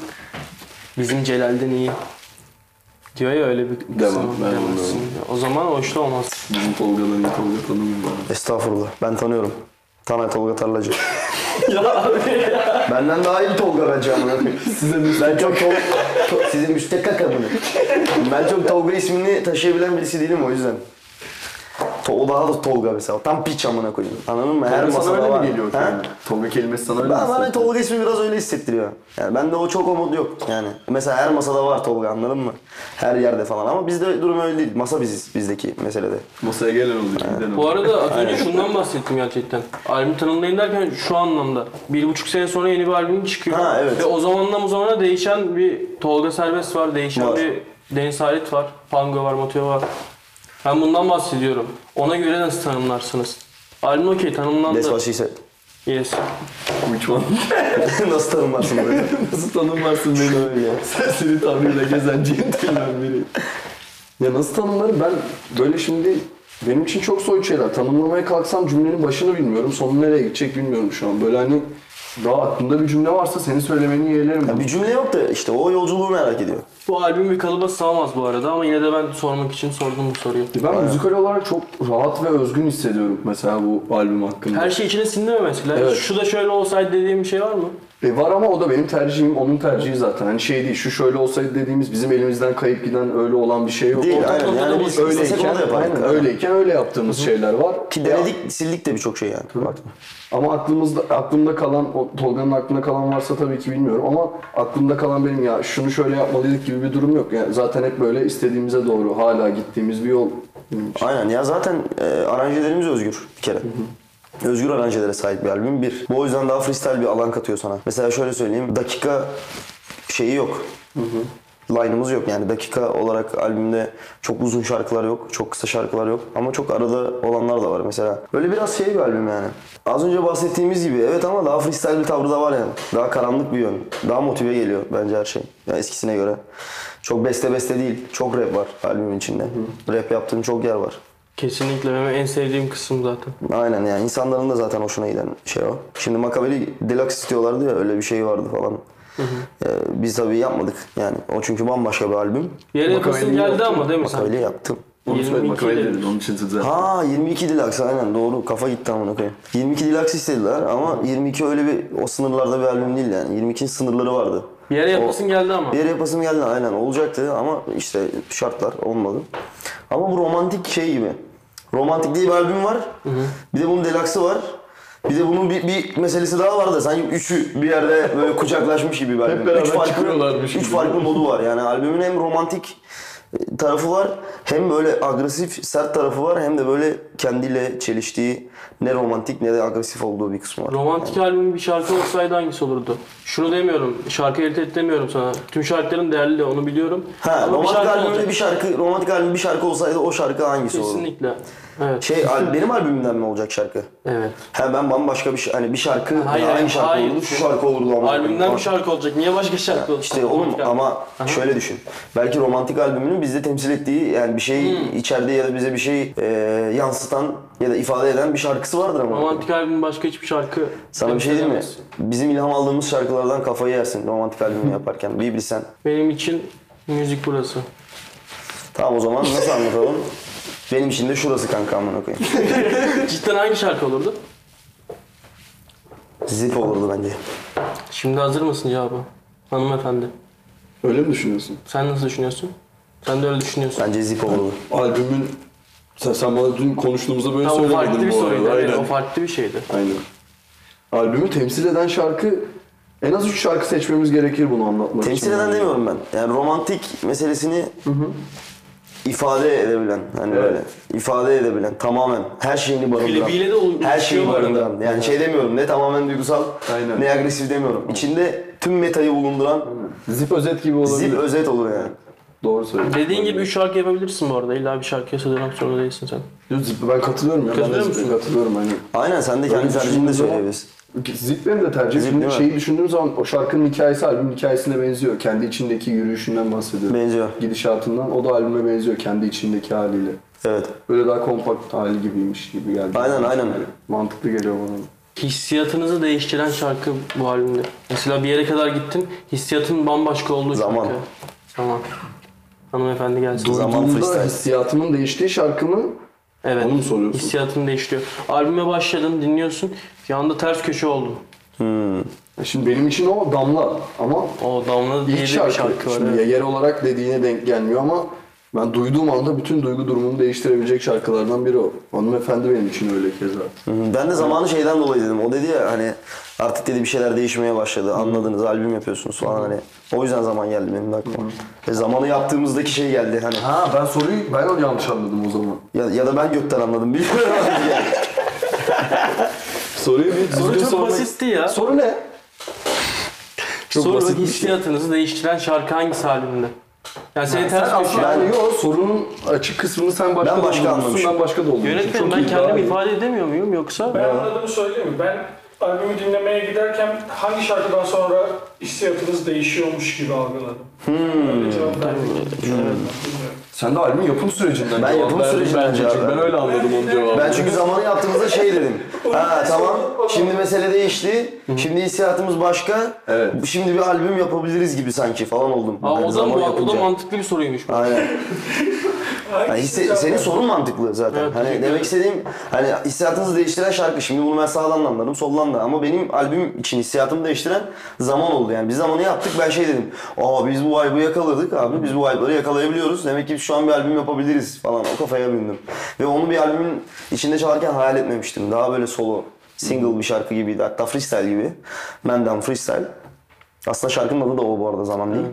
Bizim Celal'den iyi. Diyor ya öyle bir Demem, kısım, ben onu demezsin. O zaman hoşta olmaz. Bizim Tolga'dan iyi Tolga tanımıyorum. Estağfurullah. Ben tanıyorum. Taner Tolga Tarlacı. Benden daha iyi Tolga bence amına koyayım. Ben çok Tol... to- Sizin müstekak amına. Ben çok Tolga ismini taşıyabilen birisi değilim o yüzden. To- o daha da Tolga mesela. Tam piç amına koyayım. Anladın mı? Her Tolga sana masada öyle var. mi geliyor? Ha? Yani? Tolga kelimesi sana öyle mi Ben, bana hissettiriyor? Tolga ismi biraz öyle hissettiriyor. Yani bende o çok umut yok yani. Mesela her masada var Tolga anladın mı? Her yerde falan ama bizde durum öyle değil. Masa biziz bizdeki meselede. Masaya gelen oluyor, giden Bu arada az önce şundan bahsettim gerçekten. Albüm tanımlayın derken şu anlamda. Bir buçuk sene sonra yeni bir albüm çıkıyor. Ha, evet. Ve o zamandan bu zamana değişen bir Tolga Serbest var, değişen Var. bir Deniz Halit var, Pango var, Motive var. Ben bundan bahsediyorum. Ona göre nasıl tanımlarsınız? Albüm okey tanımlandı. Despacito. Yes. Which one? Nasıl tanımlarsın böyle? Nasıl tanımlarsın beni öyle? Serseri tavrıyla gezen centilmen biri. Ya nasıl tanımlarım? Ben böyle şimdi benim için çok soyut şeyler. Tanımlamaya kalksam cümlenin başını bilmiyorum. Sonu nereye gidecek bilmiyorum şu an. Böyle hani daha aklımda bir cümle varsa seni söylemeni yeğlerim. Ya bir cümle yok da işte o yolculuğu merak ediyor. Bu albüm bir kalıba sığamaz bu arada ama yine de ben sormak için sordum bu soruyu. Ben müzikal olarak çok rahat ve özgün hissediyorum mesela bu albüm hakkında. Her şey içine sindi mi mesela? Evet. Şu da şöyle olsaydı dediğim bir şey var mı? E var ama o da benim tercihim, onun tercihi zaten. Hani şey değil, şu şöyle olsaydı dediğimiz bizim elimizden kayıp giden öyle olan bir şey yok. Değil, aynen. Yani biz öyleyken, aynen, öyleyken öyle yaptığımız şeyler var. Ki denedik, sildik de birçok şey yani. Ama aklımızda aklımda kalan, o Tolga'nın aklında kalan varsa tabii ki bilmiyorum ama aklımda kalan benim ya şunu şöyle yapmalıydık gibi bir durum yok. Yani zaten hep böyle istediğimize doğru hala gittiğimiz bir yol. Aynen ya zaten e, aranjelerimiz özgür bir kere. Özgür aranjelere sahip bir albüm bir. Bu o yüzden daha freestyle bir alan katıyor sana. Mesela şöyle söyleyeyim. Dakika şeyi yok. Line'ımız yok yani dakika olarak albümde çok uzun şarkılar yok, çok kısa şarkılar yok ama çok arada olanlar da var mesela. Böyle biraz şey bir albüm yani. Az önce bahsettiğimiz gibi evet ama daha freestyle bir tavrı da var yani. Daha karanlık bir yön. Daha motive geliyor bence her şey. Ya eskisine göre. Çok beste beste değil. Çok rap var albümün içinde. Rap yaptığım çok yer var. Kesinlikle benim en sevdiğim kısım zaten. Aynen yani insanların da zaten hoşuna giden şey o. Şimdi Makabeli Deluxe istiyorlardı ya öyle bir şey vardı falan. Ee, biz tabii yapmadık yani. O çünkü bambaşka bir albüm. Yere yapasın geldi yaptın ama değil mi sen? Makabeli yaptım. Onu 22 söyledim, onun için. Ha 22 Deluxe aynen doğru kafa gitti amına koyayım. 22 Deluxe istediler ama 22 öyle bir o sınırlarda bir albüm değil yani. 22'nin sınırları vardı. Bir yere yapasın geldi ama. Bir yere yapasım geldi aynen olacaktı ama işte şartlar olmadı. Ama bu romantik şey gibi. Romantik diye bir albüm var. Bir de bunun deluxe'ı var. Bir de bunun bir, bir meselesi daha var da sanki üçü bir yerde böyle kucaklaşmış gibi bir albüm. beraber üç farklı, çıkıyorlarmış üç gibi. farklı modu var. Yani albümün hem romantik tarafı var hem böyle agresif sert tarafı var hem de böyle kendiyle çeliştiği ne romantik ne de agresif olduğu bir kısmı var. Romantik albüm bir şarkı olsaydı hangisi olurdu? Şunu demiyorum, şarkı elit demiyorum sana. Tüm şarkıların değerli de onu biliyorum. Ha, Ama romantik albümde bir şarkı, romantik albüm bir şarkı olsaydı o şarkı hangisi olurdu? Kesinlikle. Evet. Şey al- benim albümümden mi olacak şarkı? Evet. He ben bambaşka bir hani bir şarkı Hayır, aynı şarkı hayır. olurdu şu şarkı olurdu ama. Albümden bir şarkı olacak. Niye başka şarkı olsun? İşte oğlum ama şöyle düşün. Belki romantik albümünün bizde temsil ettiği yani bir şey Hmm. içeride ya da bize bir şey e, yansıtan ya da ifade eden bir şarkısı vardır ama. Romantik albüm başka hiçbir şarkı Sana bir şey diyeyim mi? Bizim ilham aldığımız şarkılardan kafayı yersin romantik albümü yaparken. Bir bilsen. Benim için müzik burası. Tamam o zaman nasıl anlatalım? Benim için de şurası kanka amına koyayım. Cidden hangi şarkı olurdu? Zip olurdu bence. Şimdi hazır mısın cevabı? Hanımefendi. Öyle mi düşünüyorsun? Sen nasıl düşünüyorsun? Sen de öyle düşünüyorsun. Bence zip olurdu. Albümün sen, sen bana dün konuştuğumuzda böyle Ha, o farklı söylemedin bir bu soruydu. arada. Evet, Aynen. o farklı bir şeydi. Aynen. Albümü temsil eden şarkı en az 3 şarkı seçmemiz gerekir bunu anlatmak için. Temsil eden demiyorum ben. Yani romantik meselesini ifade edebilen hani Evet. böyle ifade edebilen tamamen her şeyini barındıran Klibiyle de ol- her şeyi barındıran yani şey demiyorum ne tamamen duygusal Aynen. ne agresif demiyorum içinde tüm metayı bulunduran Zip özet gibi olabilir. zip özet olur yani. Doğru söylüyorsun. Dediğin gibi 3 şarkı yapabilirsin bu arada. İlla bir şarkıya sığdırmak zorunda değilsin sen. Ben katılıyorum ya. Katılıyor musun? katılıyorum hani. Aynen sen de kendi Öyle tercihini de söyleyebilirsin. Zip benim de tercihim. Zip Şimdi şeyi düşündüğüm zaman o şarkının hikayesi albümün hikayesine benziyor. Kendi içindeki yürüyüşünden bahsediyor. Benziyor. Gidişatından. O da albüme benziyor kendi içindeki haliyle. Evet. Böyle daha kompakt hali gibiymiş gibi geldi. Aynen, aynen. Yani mantıklı geliyor bana. Hissiyatınızı değiştiren şarkı bu albümde. Mesela bir yere kadar gittin, hissiyatın bambaşka olduğu Zaman. şarkı. Zaman. Hanımefendi gelsin. Zaman Duyduğumda hissiyatımın değiştiği şarkı mı? Evet. Onu mu soruyorsun? Hissiyatın değiştiriyor. Albüme başladın, dinliyorsun. Bir anda ters köşe oldun. Şimdi benim için o Damla ama O Damla diye ilk de bir şarkı. şarkı var. Şimdi evet. yer olarak dediğine denk gelmiyor ama ben duyduğum anda bütün duygu durumumu değiştirebilecek şarkılardan biri o. Hanımefendi benim için öyle keza. Ben de zamanı şeyden dolayı dedim. O dedi ya hani artık dedi bir şeyler değişmeye başladı. Anladınız albüm yapıyorsunuz falan hani. O yüzden zaman geldi benim de aklıma. Ve zamanı yaptığımızdaki şey geldi hani. Ha ben soruyu ben onu yanlış anladım o zaman. Ya, ya da ben gökten anladım bilmiyorum. Yani. Soruyu bir Soru düzgün çok sormak- basitti ya. Soru ne? Çok Soru basit bir şey. hissiyatınızı değiştiren şarkı hangisi albümde? Yani seni Sen ters köşe... aslında yani yok sorunun açık kısmını sen başka Ben başka doldurmuşsun, anlamışım. ben başka doldurmuşum. Yönetmenim Çok ben iyi, daha kendimi iyi. ifade edemiyor muyum yoksa? Ben anladığımı söyleyeyim mi? Ben albümü dinlemeye giderken hangi şarkıdan sonra hissiyatınız değişiyormuş gibi algıladım. Öyle cevap. Bilmiyorum. Sen de albümün yapım sürecinden Ben yapım sürecinden bence. cevap Ben öyle anladım onun cevabını. Ben çünkü zamanı yaptığımızda şey dedim. Ha tamam şimdi mesele değişti. Şimdi hissiyatımız başka. Evet. Şimdi bir albüm yapabiliriz gibi sanki falan oldum. Aa, Yani o, da, zaman o da yapınca. mantıklı bir soruymuş. Aynen. Yani hisse- senin sorun mantıklı zaten. Evet, hani demek istediğim hani hissiyatınızı değiştiren şarkı. Şimdi bunu ben sağdan da anladım, soldan da. Ama benim albüm için hissiyatımı değiştiren zaman oldu. Yani biz zamanı yaptık. Ben şey dedim. Aa biz bu vibe'ı yakaladık abi. Biz bu vibe'ları yakalayabiliyoruz. Demek ki şu an bir albüm yapabiliriz falan. O kafaya bindim. Ve onu bir albümün içinde çalarken hayal etmemiştim. Daha böyle solo, single bir şarkı gibiydi. Hatta freestyle gibi. Menden freestyle. Aslında şarkının adı da o bu arada zaman değil.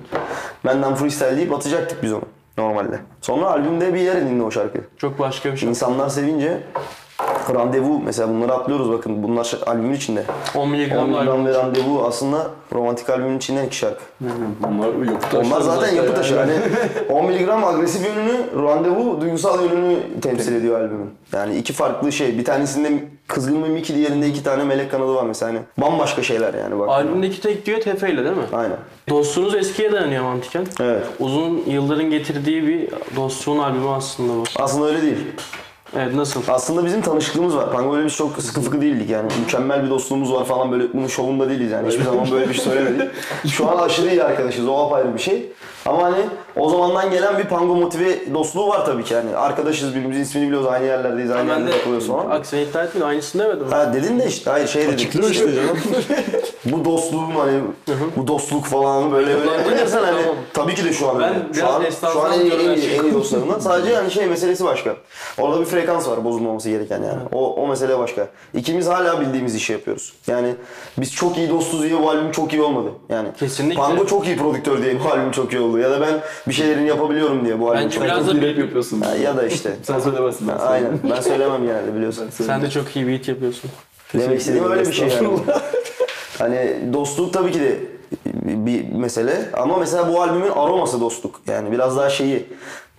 Benden freestyle deyip atacaktık biz onu normalde. Sonra albümde bir yer edindi o şarkı. Çok başka bir şey. İnsanlar sevince randevu mesela bunları atlıyoruz bakın bunlar albümün içinde. 10 10 miligram ve randevu aslında romantik albümün içinden iki şarkı. Onlar yapı taşları Onlar zaten yapı taşı. yani. Hani 10 miligram agresif yönünü, randevu duygusal yönünü temsil ediyor albümün. Yani iki farklı şey. Bir tanesinde kızgın Mickey, diğerinde iki tane melek kanadı var mesela. Hani bambaşka şeyler yani bak. Albümdeki tek düet Efe ile değil mi? Aynen. Dostluğunuz eskiye dayanıyor mantıken. Evet. Uzun yılların getirdiği bir dostluğun albümü aslında bu. Aslında öyle değil. Evet nasıl? Aslında bizim tanışıklığımız var. Kanka böyle biz çok sıkı fıkı değildik yani. Mükemmel bir dostluğumuz var falan böyle bunun şovunda değiliz yani. Hiçbir zaman böyle bir şey söylemedik. Şu an aşırı iyi arkadaşız. O apayrı bir şey. Ama hani o zamandan gelen bir pango motive dostluğu var tabii ki yani. Arkadaşız birbirimizin ismini biliyoruz. Aynı yerlerdeyiz. Aynı Ben yerde de takılıyoruz falan. aksine iddia etmedim. Aynısını demedim. Ha dedin de işte hayır şey dedik. Açıklıyor işte canım. bu dostluğum hani bu dostluk falan böyle böyle yapınca hani Tamam. tabii ki de şu an Ben öyle. Şu an, şu an en iyi, en iyi, en iyi dostlarımdan. Sadece hani şey meselesi başka. Orada bir frekans var bozulmaması gereken yani. O, o mesele başka. İkimiz hala bildiğimiz işi yapıyoruz. Yani biz çok iyi dostuz diye bu albüm çok iyi olmadı. Yani Kesinlikle. Pango çok iyi prodüktör diye bu albüm çok iyi oldu. Ya da ben bir şeylerin yapabiliyorum diye bu albüm Bence çok biraz iyi da rap yapıyorsun. Ya, ya da işte. Sen söylemezsin ben. Aynen. Ben söylemem genelde biliyorsun. Sen de çok iyi beat yapıyorsun. Demek istediğim öyle bir şey yani. Hani dostluk tabii ki de bir mesele ama mesela bu albümün aroması dostluk. Yani biraz daha şeyi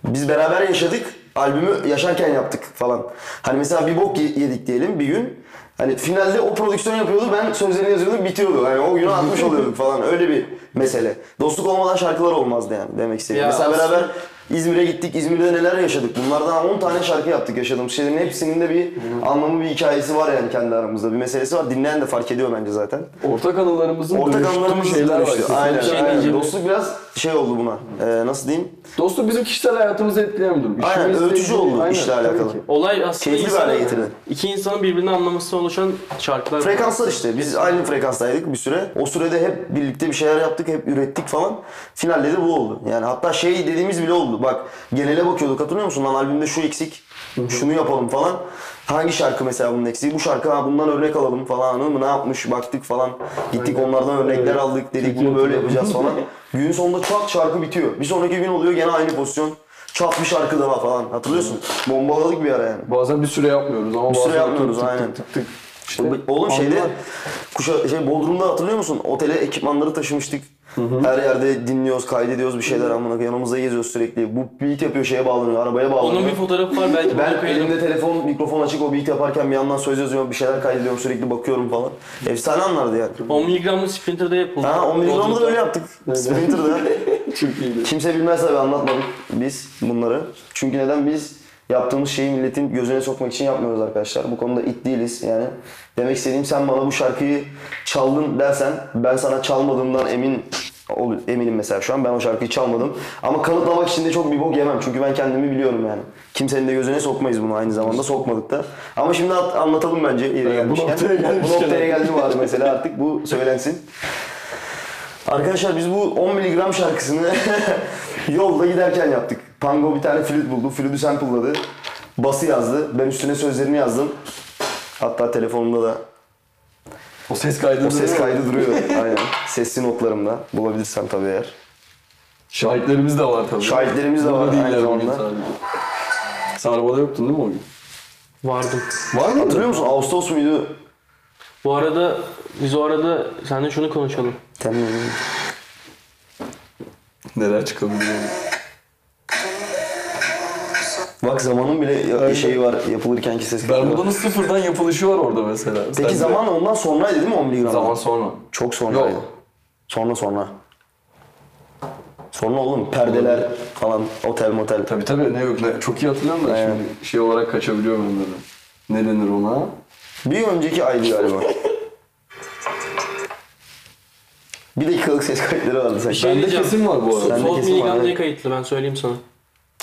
biz beraber yaşadık. Albümü yaşarken yaptık falan. Hani mesela bir bok ye- yedik diyelim bir gün. Hani finalde o prodüksiyon yapıyordu, ben sözlerini yazıyordum, bitiyordu. Hani o günü atmış oluyorduk falan. Öyle bir mesele. Dostluk olmadan şarkılar olmazdı yani demek istediğim. Ya mesela aslında- beraber İzmir'e gittik. İzmir'de neler yaşadık? Bunlardan 10 tane şarkı yaptık yaşadığımız şeylerin hepsinin de bir anlamı, bir hikayesi var yani kendi aramızda. Bir meselesi var. Dinleyen de fark ediyor bence zaten. Ortak anılarımızın Ortak anılarımız şeyler var. Aynen, Şey aynen. Dostluk biraz şey oldu buna. Ee, nasıl diyeyim? Dostluk bizim kişisel hayatımızı etkileyen bir durum. Aynen, ilgili- oldu Aynen, işle alakalı. ki. Olay aslında Keyifli getirdi. iki insanın birbirini anlaması oluşan şarkılar. Frekanslar işte. Biz aynı frekanstaydık bir süre. O sürede hep birlikte bir şeyler yaptık, hep ürettik falan. Finalde de bu oldu. Yani hatta şey dediğimiz bile oldu. Bak genele bakıyorduk hatırlıyor musun? Lan albümde şu eksik, şunu yapalım falan. Hangi şarkı mesela bunun eksiği? Bu şarkı ha bundan örnek alalım falan anladın mı? Ne yapmış baktık falan. Gittik onlardan örnekler aldık dedik bunu böyle yapacağız falan. Günün sonunda çat şarkı bitiyor. Bir sonraki gün oluyor gene aynı pozisyon. Çat bir şarkı daha falan. Hatırlıyorsun? Bombaladık bir ara yani. Bazen bir süre yapmıyoruz ama Bir süre bazen yapmıyoruz, tık tık aynen. tık tık. İşte Oğlum şeyde anlar. kuşa, şey Bodrum'da hatırlıyor musun? Otele ekipmanları taşımıştık. Her yerde dinliyoruz, kaydediyoruz bir şeyler amına koyayım. yanımızda geziyoruz sürekli. Bu beat yapıyor şeye bağlanıyor, arabaya bağlanıyor. Onun bir fotoğrafı var belki ben elimde telefon, mikrofon açık o beat yaparken bir yandan söz yazıyorum, bir şeyler kaydediyorum, sürekli bakıyorum falan. Efsane anlardı yani. 10 miligramlı Sprinter'da yapıldı. Ha 10 miligramda da öyle yaptık. Sprinter'da. Çok iyiydi. Kimse bilmez tabii anlatmadık biz bunları. Çünkü neden biz yaptığımız şeyi milletin gözüne sokmak için yapmıyoruz arkadaşlar. Bu konuda it değiliz yani. Demek istediğim sen bana bu şarkıyı çaldın dersen ben sana çalmadığımdan emin ol- eminim mesela şu an ben o şarkıyı çalmadım. Ama kanıtlamak için de çok bir bok yemem çünkü ben kendimi biliyorum yani. Kimsenin de gözüne sokmayız bunu aynı zamanda sokmadık da. Ama şimdi at- anlatalım bence yeri Evet, bu gelmişken. noktaya gelmişken. Bu noktaya geldi bari mesela artık bu söylensin. Arkadaşlar biz bu 10 miligram şarkısını yolda giderken yaptık. Pango bir tane flüt buldu. Flütü sample'ladı. Bası yazdı. Ben üstüne sözlerini yazdım. Hatta telefonumda da O ses kaydı o ses duruyor. kaydı duruyor. Aynen. Sesli notlarımda. Bulabilirsem tabii eğer. Şahitlerimiz de var tabii. Şahitlerimiz de Burada var değiller aynı o gün zamanda. sadece. Sen arabada yoktun değil mi o gün? Vardım. Var? Hatırlıyor musun? Ağustos muydu? Bu arada biz o arada seninle şunu konuşalım. Tamam. Neler çıkabiliyor? Bak zamanın bile ya- şeyi var. Yapılırkenki ses kaydı var. Bermuda'nın sıfırdan yapılışı var orada mesela. Peki Sen- zaman ondan sonraydı değil mi 10 miligram? Zaman sonra. Çok sonraydı. Yok. Sonra sonra. Sonra oğlum perdeler falan otel motel. Tabii tabii ne yok ne çok iyi hatırlıyorum da Aynen. şimdi şey olarak kaçabiliyor bende de. Ne denir ona? Bir önceki aydı galiba. bir dakikalık ses kayıtları vardı sanki. şey Bende kesin var bu arada. Sen- Bende Soft kesin var, diye kayıtlı ben söyleyeyim sana.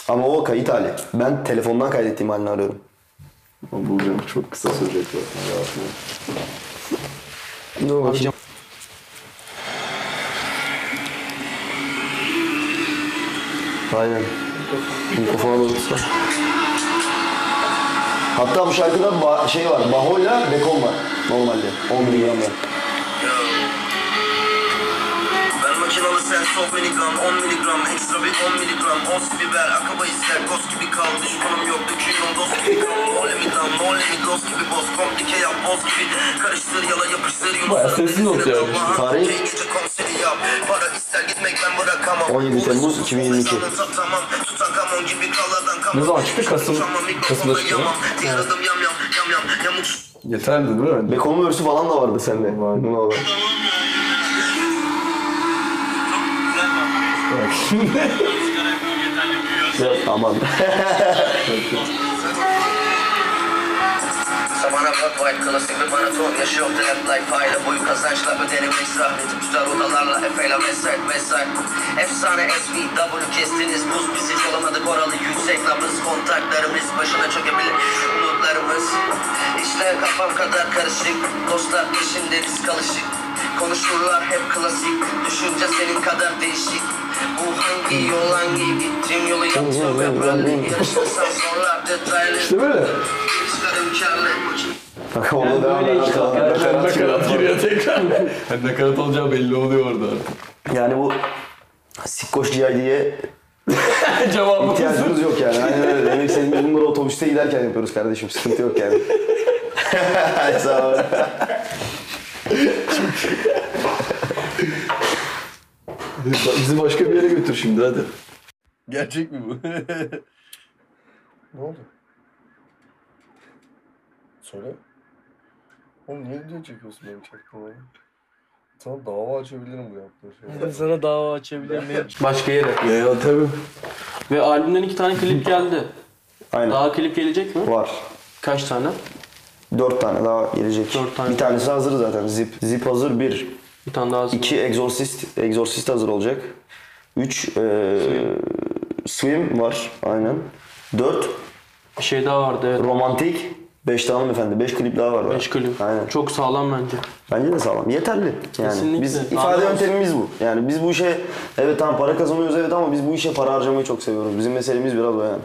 Ama o kayıt hali. Ben telefondan kaydettiğim halini arıyorum. Ama Bulacağım çok kısa sürecek zaten. Dur bakayım. Aynen. Mikrofona doğrultsa. Hatta bu şarkıda ba- şey var, Baho'yla Bekon var normalde. 10 miligramda. Ben sen soft miligram 10 miligram Ekstra bir 10 miligram Os biber akaba ister Kos gibi kal Düşmanım yok döküyorum dost gibi kal Mole mi dam mole mi dost gibi boz Komplike yap boz gibi Karıştır yala yapıştır Bayağı sesli not yani. Gece konseri yap Para ister gitmek ben bırakamam 17 Temmuz 2022. Tamam Tutankamon gibi kalladan Ne zaman çıktı? Kasım- Kasım'da çıktı? Diğer adım yam yam yam yam Yamuk Yeterli değil mi? Bekon'un örsü falan da vardı sende. Vardı. Buna bak. Ya, Aman. Sabana bak white klasik bir maraton Yaşıyor trend life payla boyu kazançla öderim. İsraf Güçler odalarla efeyle mesait mesait Efsane SVW kestiniz buz bizi olamadık oralı yüksek nabız Kontaklarımız başına çökebilir umutlarımız. İşler kafam kadar karışık Dostlar peşinde biz kalışık. Konuşurlar hep klasik Düşünce senin kadar değişik İşte böyle. Bak ona devam böyle işte. Hem nakarat giriyor tekrar. Hem nakarat olacağı belli oluyor orada. Yani bu Sikkoş GID'ye Cevabı ihtiyacımız yok yani. Aynen öyle. Demek istediğim biz bunları otobüste giderken yapıyoruz kardeşim. Sıkıntı yok yani. Sağ ol. Bizi başka bir yere götür şimdi hadi. Gerçek mi bu? Ne oldu? Söyle. Oğlum niye video çekiyorsun benim çaktığımı? Sana dava açabilirim bu yaptığın şeye. Sana dava açabilir miyim? Başka yere. ya tabii. Ve albümden iki tane klip geldi. Aynen. Daha klip gelecek mi? Var. Kaç tane? Dört tane daha gelecek. Dört tane. Bir tanesi hazır zaten. Zip. Zip hazır bir. Bir tane daha hazır. İki Exorcist. Exorcist hazır olacak. Üç eee Swim var. Aynen. Dört Bir şey daha vardı evet. Romantik. Beş de hanımefendi. Beş klip daha var. daha. Beş klip. Aynen. Çok sağlam bence. Bence de sağlam. Yeterli. Yani Kesinlikle. biz ifade yöntemimiz bu. Yani biz bu işe evet tamam para kazanıyoruz evet ama biz bu işe para harcamayı çok seviyoruz. Bizim meselemiz biraz o yani.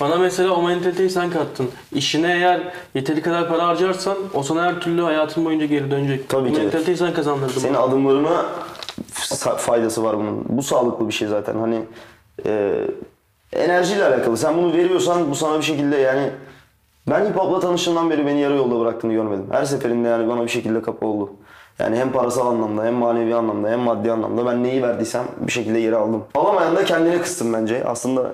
Bana mesela o mentaliteyi sen kattın. İşine eğer yeteri kadar para harcarsan o sana her türlü hayatın boyunca geri dönecek. Tabii Bu ki. mentaliteyi sen kazandırdın. Senin bana. adımlarına fa- faydası var bunun. Bu sağlıklı bir şey zaten. Hani e, enerjiyle alakalı. Sen bunu veriyorsan bu sana bir şekilde yani ben hip hop'la tanıştığımdan beri beni yarı yolda bıraktığını görmedim. Her seferinde yani bana bir şekilde kapı oldu. Yani hem parasal anlamda hem manevi anlamda hem maddi anlamda ben neyi verdiysem bir şekilde geri aldım. Alamayan da kendine kıstım bence. Aslında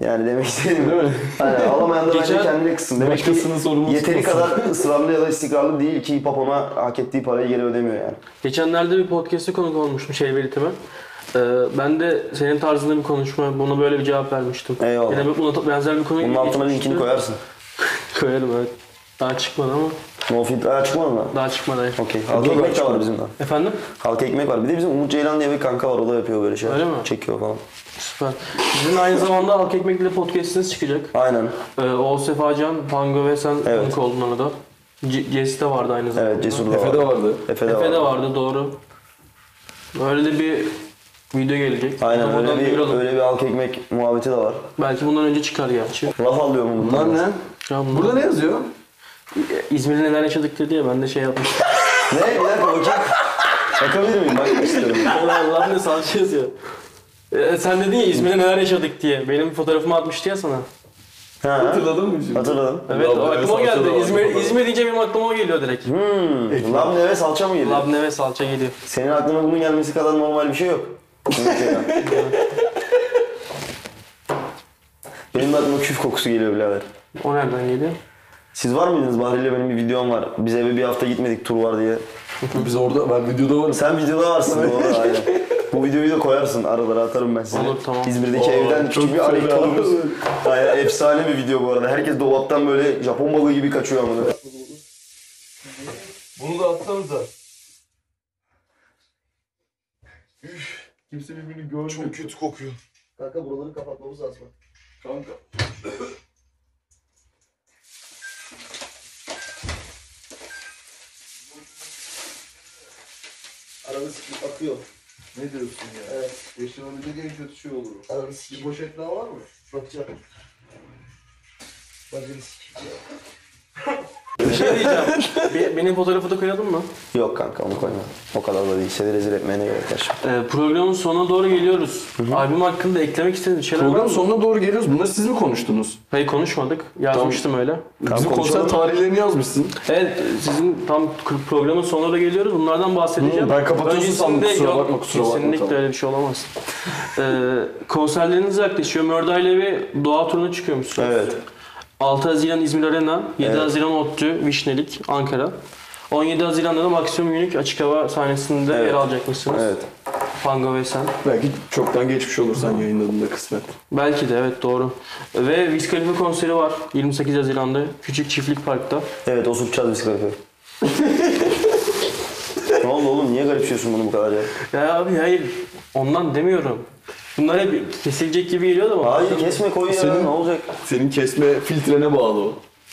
yani demek istediğim Değil mi? Aynen, alamayan da bence kendine kıstım. Demek ki yeteri kadar ısrarlı ya da istikrarlı değil ki hip hop ona hak ettiği parayı geri ödemiyor yani. Geçenlerde bir podcast'e konuk olmuştum şey belirtime. Ee, ben de senin tarzında bir konuşma, buna böyle bir cevap vermiştim. Eyvallah. Yine buna benzer bir konu Bunun altına linkini koyarsın. Koyarım evet. Daha çıkmadı ama No filtre. Aa, çıkmadı mı? daha çıkmadı. hayır. Okey. Halk ekmek de var bizim de. Efendim? Halk ekmek var. Bir de bizim Umut Ceylan diye bir kanka var. O da yapıyor böyle şeyler. Öyle mi? Çekiyor falan. Süper. Sizin aynı zamanda Halk Ekmek'le podcast'iniz çıkacak. Aynen. Ee, Oğuz Sefacan, Pango ve sen Evet. konuk oldun orada. C- Jesse de vardı aynı zamanda. Evet Cesur da Efe var. de vardı. Efe de Efe de var. vardı doğru. Öyle de bir video gelecek. Aynen Bunu öyle buradan bir, duyuralım. öyle bir halk ekmek muhabbeti de var. Belki bundan önce çıkar gerçi. Laf alıyor mu bunlar? Bunlar ne? Bunlar- Burada ne yazıyor? İzmir'de neler yaşadık dedi ya ben de şey yapmıştım. Ne? Bir dakika bakayım. Bakabilir miyim? Bakmak istiyorum. Allah ne salça yazıyor. Ee, sen dedin ya İzmir'de neler yaşadık diye. Benim fotoğrafımı atmıştı ya sana. Ha, Hatırladın mı şimdi? hatırladım. Evet Lab o aklıma geldi. İzmir. İzmir deyince benim aklıma o geliyor direkt. Hmm. Labne ve salça mı geliyor? Labne ve salça geliyor. Senin aklına bunun gelmesi kadar normal bir şey yok. Benim de aklıma küf kokusu geliyor birader. O nereden geliyor? Siz var mıydınız? Bahri'yle benim bir videom var. Biz eve bir hafta gitmedik tur var diye. Biz orada, ben videoda varım. Sen videoda varsın doğru aynen. Bu videoyu da koyarsın aralara atarım ben size. Olur, tamam. İzmir'deki Oo, evden küçük bir fena. anekdotumuz. Aynen efsane bir video bu arada. Herkes dolaptan böyle Japon balığı gibi kaçıyor amına. Bunu da atsanıza. Üf, kimse birbirini görmüyor. Çok kötü kokuyor. Kanka buraları kapatmamız lazım. Kanka. Aranı sıkıp akıyor. Ne diyorsun ya? Evet. Yaşanabilecek en kötü şey olur. o. Aranı Bir sıkıp poşet daha var mı? bakacağım. Bacını sıkıp. Bir şey diyeceğim. Be- benim fotoğrafı da koyalım mı? Yok kanka onu koyma. O kadar da değil. Seni rezil etmeye ne gerek var? Ee, programın sonuna doğru geliyoruz. Albüm hakkında eklemek istediğiniz şeyler var Program mı? sonuna doğru geliyoruz. Bunları siz mi konuştunuz? Hayır konuşmadık. Yazmıştım öyle. Bizim konser konuşalım. tarihlerini yazmışsın. Evet sizin tam k- programın sonuna doğru geliyoruz. Bunlardan bahsedeceğim. Hı, ben kapatıyorsun Öncesinde- sandım. Kusura Yok, bakma, kusura bakma, Kesinlikle tamam. öyle bir şey olamaz. ee, konserleriniz yaklaşıyor. Murder ile bir doğa turuna çıkıyormuşsunuz. Evet. 6 Haziran İzmir Arena, 7 Evet. Haziran ODTÜ, Vişnelik, Ankara. 17 Haziran'da da Maksimum Unique açık hava sahnesinde Evet. yer alacakmışsınız. Evet. Pango ve sen. Belki çoktan geçmiş olursan yayınladığında kısmet. Belki de evet doğru. Ve Wiz Khalifa konseri var 28 Haziran'da Küçük Çiftlik Park'ta. Evet osurtacağız biz kalife. ne oldu oğlum? Niye garipsiyorsun bunu bu kadar ya? Ya abi hayır ondan demiyorum. Bunlar hep kesilecek gibi geliyor da bana. Hayır kesme koy ya. Senin- Ne olacak? Senin kesme filtrene bağlı o.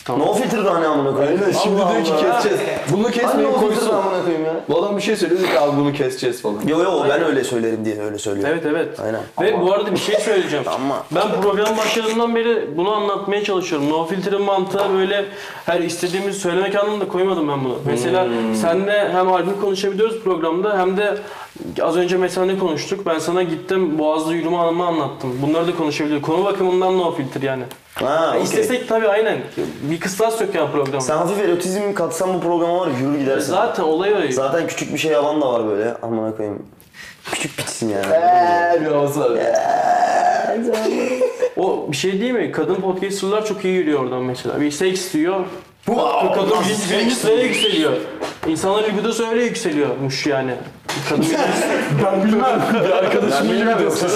No filtre daha ne amına koyayım? Aynen şimdi Allah diyor ki Allah. keseceğiz. Bunu Hani kesmeyin no koysun. amına koyayım ya? Bu adam bir şey söylüyor diyor ki abi bunu keseceğiz falan. Yo yo ben öyle söylerim diye öyle söylüyorum. Evet evet. Aynen. Ve bu arada bir şey söyleyeceğim. Ama- Ben program başladığından beri bunu anlatmaya çalışıyorum. No filtre mantığı böyle her istediğimizi söylemek anlamında koymadım ben bunu. Mesela senle hem albüm konuşabiliyoruz programda hem de az önce mesela ne konuştuk? Ben sana gittim Boğaz'da yürüme anımı anlattım. Bunları da konuşabiliyoruz. Konu bakımından no filtre yani. Ha, okey. İstesek tabii aynen. Bir kıstas yok yani programda. Sen hafif erotizm katsan bu programa var yürür gidersin. Zaten olay öyle. Zaten küçük bir şey yalan da var böyle. Amına koyayım. Küçük piçsin yani. Eee bir var. O bir şey değil mi? Kadın podcasterlar çok iyi yürüyor oradan mesela. Bir seks diyor. kadın bir yükseğe yükseliyor. İnsanların libidosu öyle yükseliyormuş yani. Kadın Ben bilmem. Bir arkadaşımın gibi diyorsun.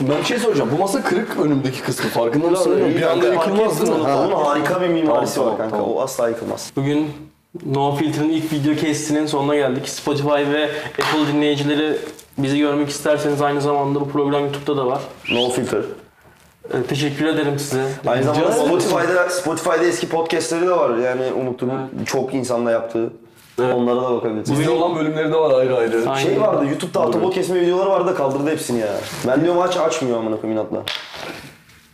Ben bir şey soracağım. Bu masa kırık önümdeki kısmı. Farkında mısın? Bir anda yıkılmaz değil mi? onun harika bir mimarisi var kanka. O asla yıkılmaz. Bugün No Filter'ın ilk video kestinin sonuna geldik. Spotify ve Apple dinleyicileri bizi görmek isterseniz aynı zamanda bu program YouTube'da da var. No filter. Teşekkür ederim size. Aynı zamanda Rica ederim. Spotify'da Spotify'da eski podcastleri de var. Yani Umut'un çok insanla yaptığı. Evet. Onlara da bakabilirsiniz. Bizde olan bölümleri de var ayrı ayrı. Aynen. Şey vardı YouTube'da autobot kesme videoları vardı da kaldırdı hepsini ya. Ben diyorum aç açmıyor amına koyayım inatla.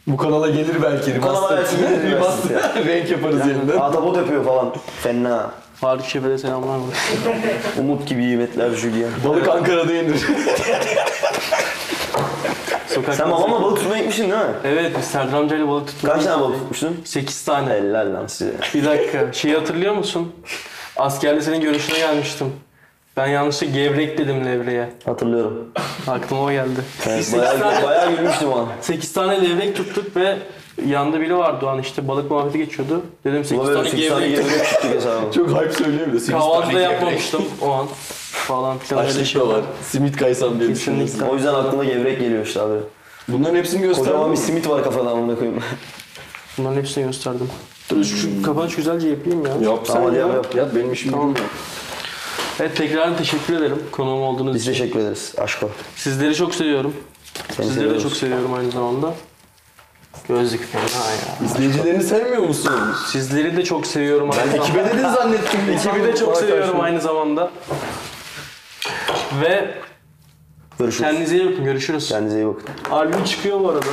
Bu kanala gelir belki. kanala belki gelir Remaster. Renk yaparız yeniden. Atabot yapıyor falan. Fena. Faruk Şef'e de selamlar. Umut gibi yimetler Julien. Balık Ankara'da yenir. Sokak Sen babamla balık tutmaya gitmişsin değil mi? Evet biz Serdar amcayla balık tuttuk. Kaç tane balık tutmuştun? 8 tane. Helal lan size. Bir dakika. Şeyi hatırlıyor musun? Askerde senin görüşüne gelmiştim. Ben yanlışlıkla gevrek dedim levreye. Hatırlıyorum. Aklıma o geldi. Evet, bayağı, 8 tane, bayağı gülmüştüm ona. 8 tane levrek tuttuk ve yanında biri vardı o an işte balık muhabbeti geçiyordu. Dedim 8 Buna tane böyle 8 tane gevrek gevrek çıktık hesabı. Çok hype söylüyor bir de. Kahvaltıda tane gevrek. yapmamıştım o an. Falan filan öyle Açlık şey da var. Simit kaysam diye Kesinlikle. düşünüyorsun. O yüzden aklıma gevrek geliyor işte abi. Bunların hepsini göster. Kocaman bir simit var kafada amına koyayım. Bunların hepsini gösterdim. Dur şu kapanış güzelce yapayım ya. Yap sen Tamam, ya. yap, yap. Yap benim işim Tamam. değil mi? Evet tekrar teşekkür ederim konuğum olduğunuz Biz için. teşekkür ederiz. Aşko. Sizleri çok seviyorum. Seni Sizleri de seviyoruz. çok seviyorum aynı zamanda. Gözlük fena ya. İzleyicilerini sevmiyor musun? Sizleri de çok seviyorum aynı zamanda. Ekibe dedin zannettim. Ekibi de çok seviyorum aynı zamanda. Ve Görüşürüz. kendinize iyi bakın. Görüşürüz. Kendinize iyi bakın. Albüm çıkıyor bu arada.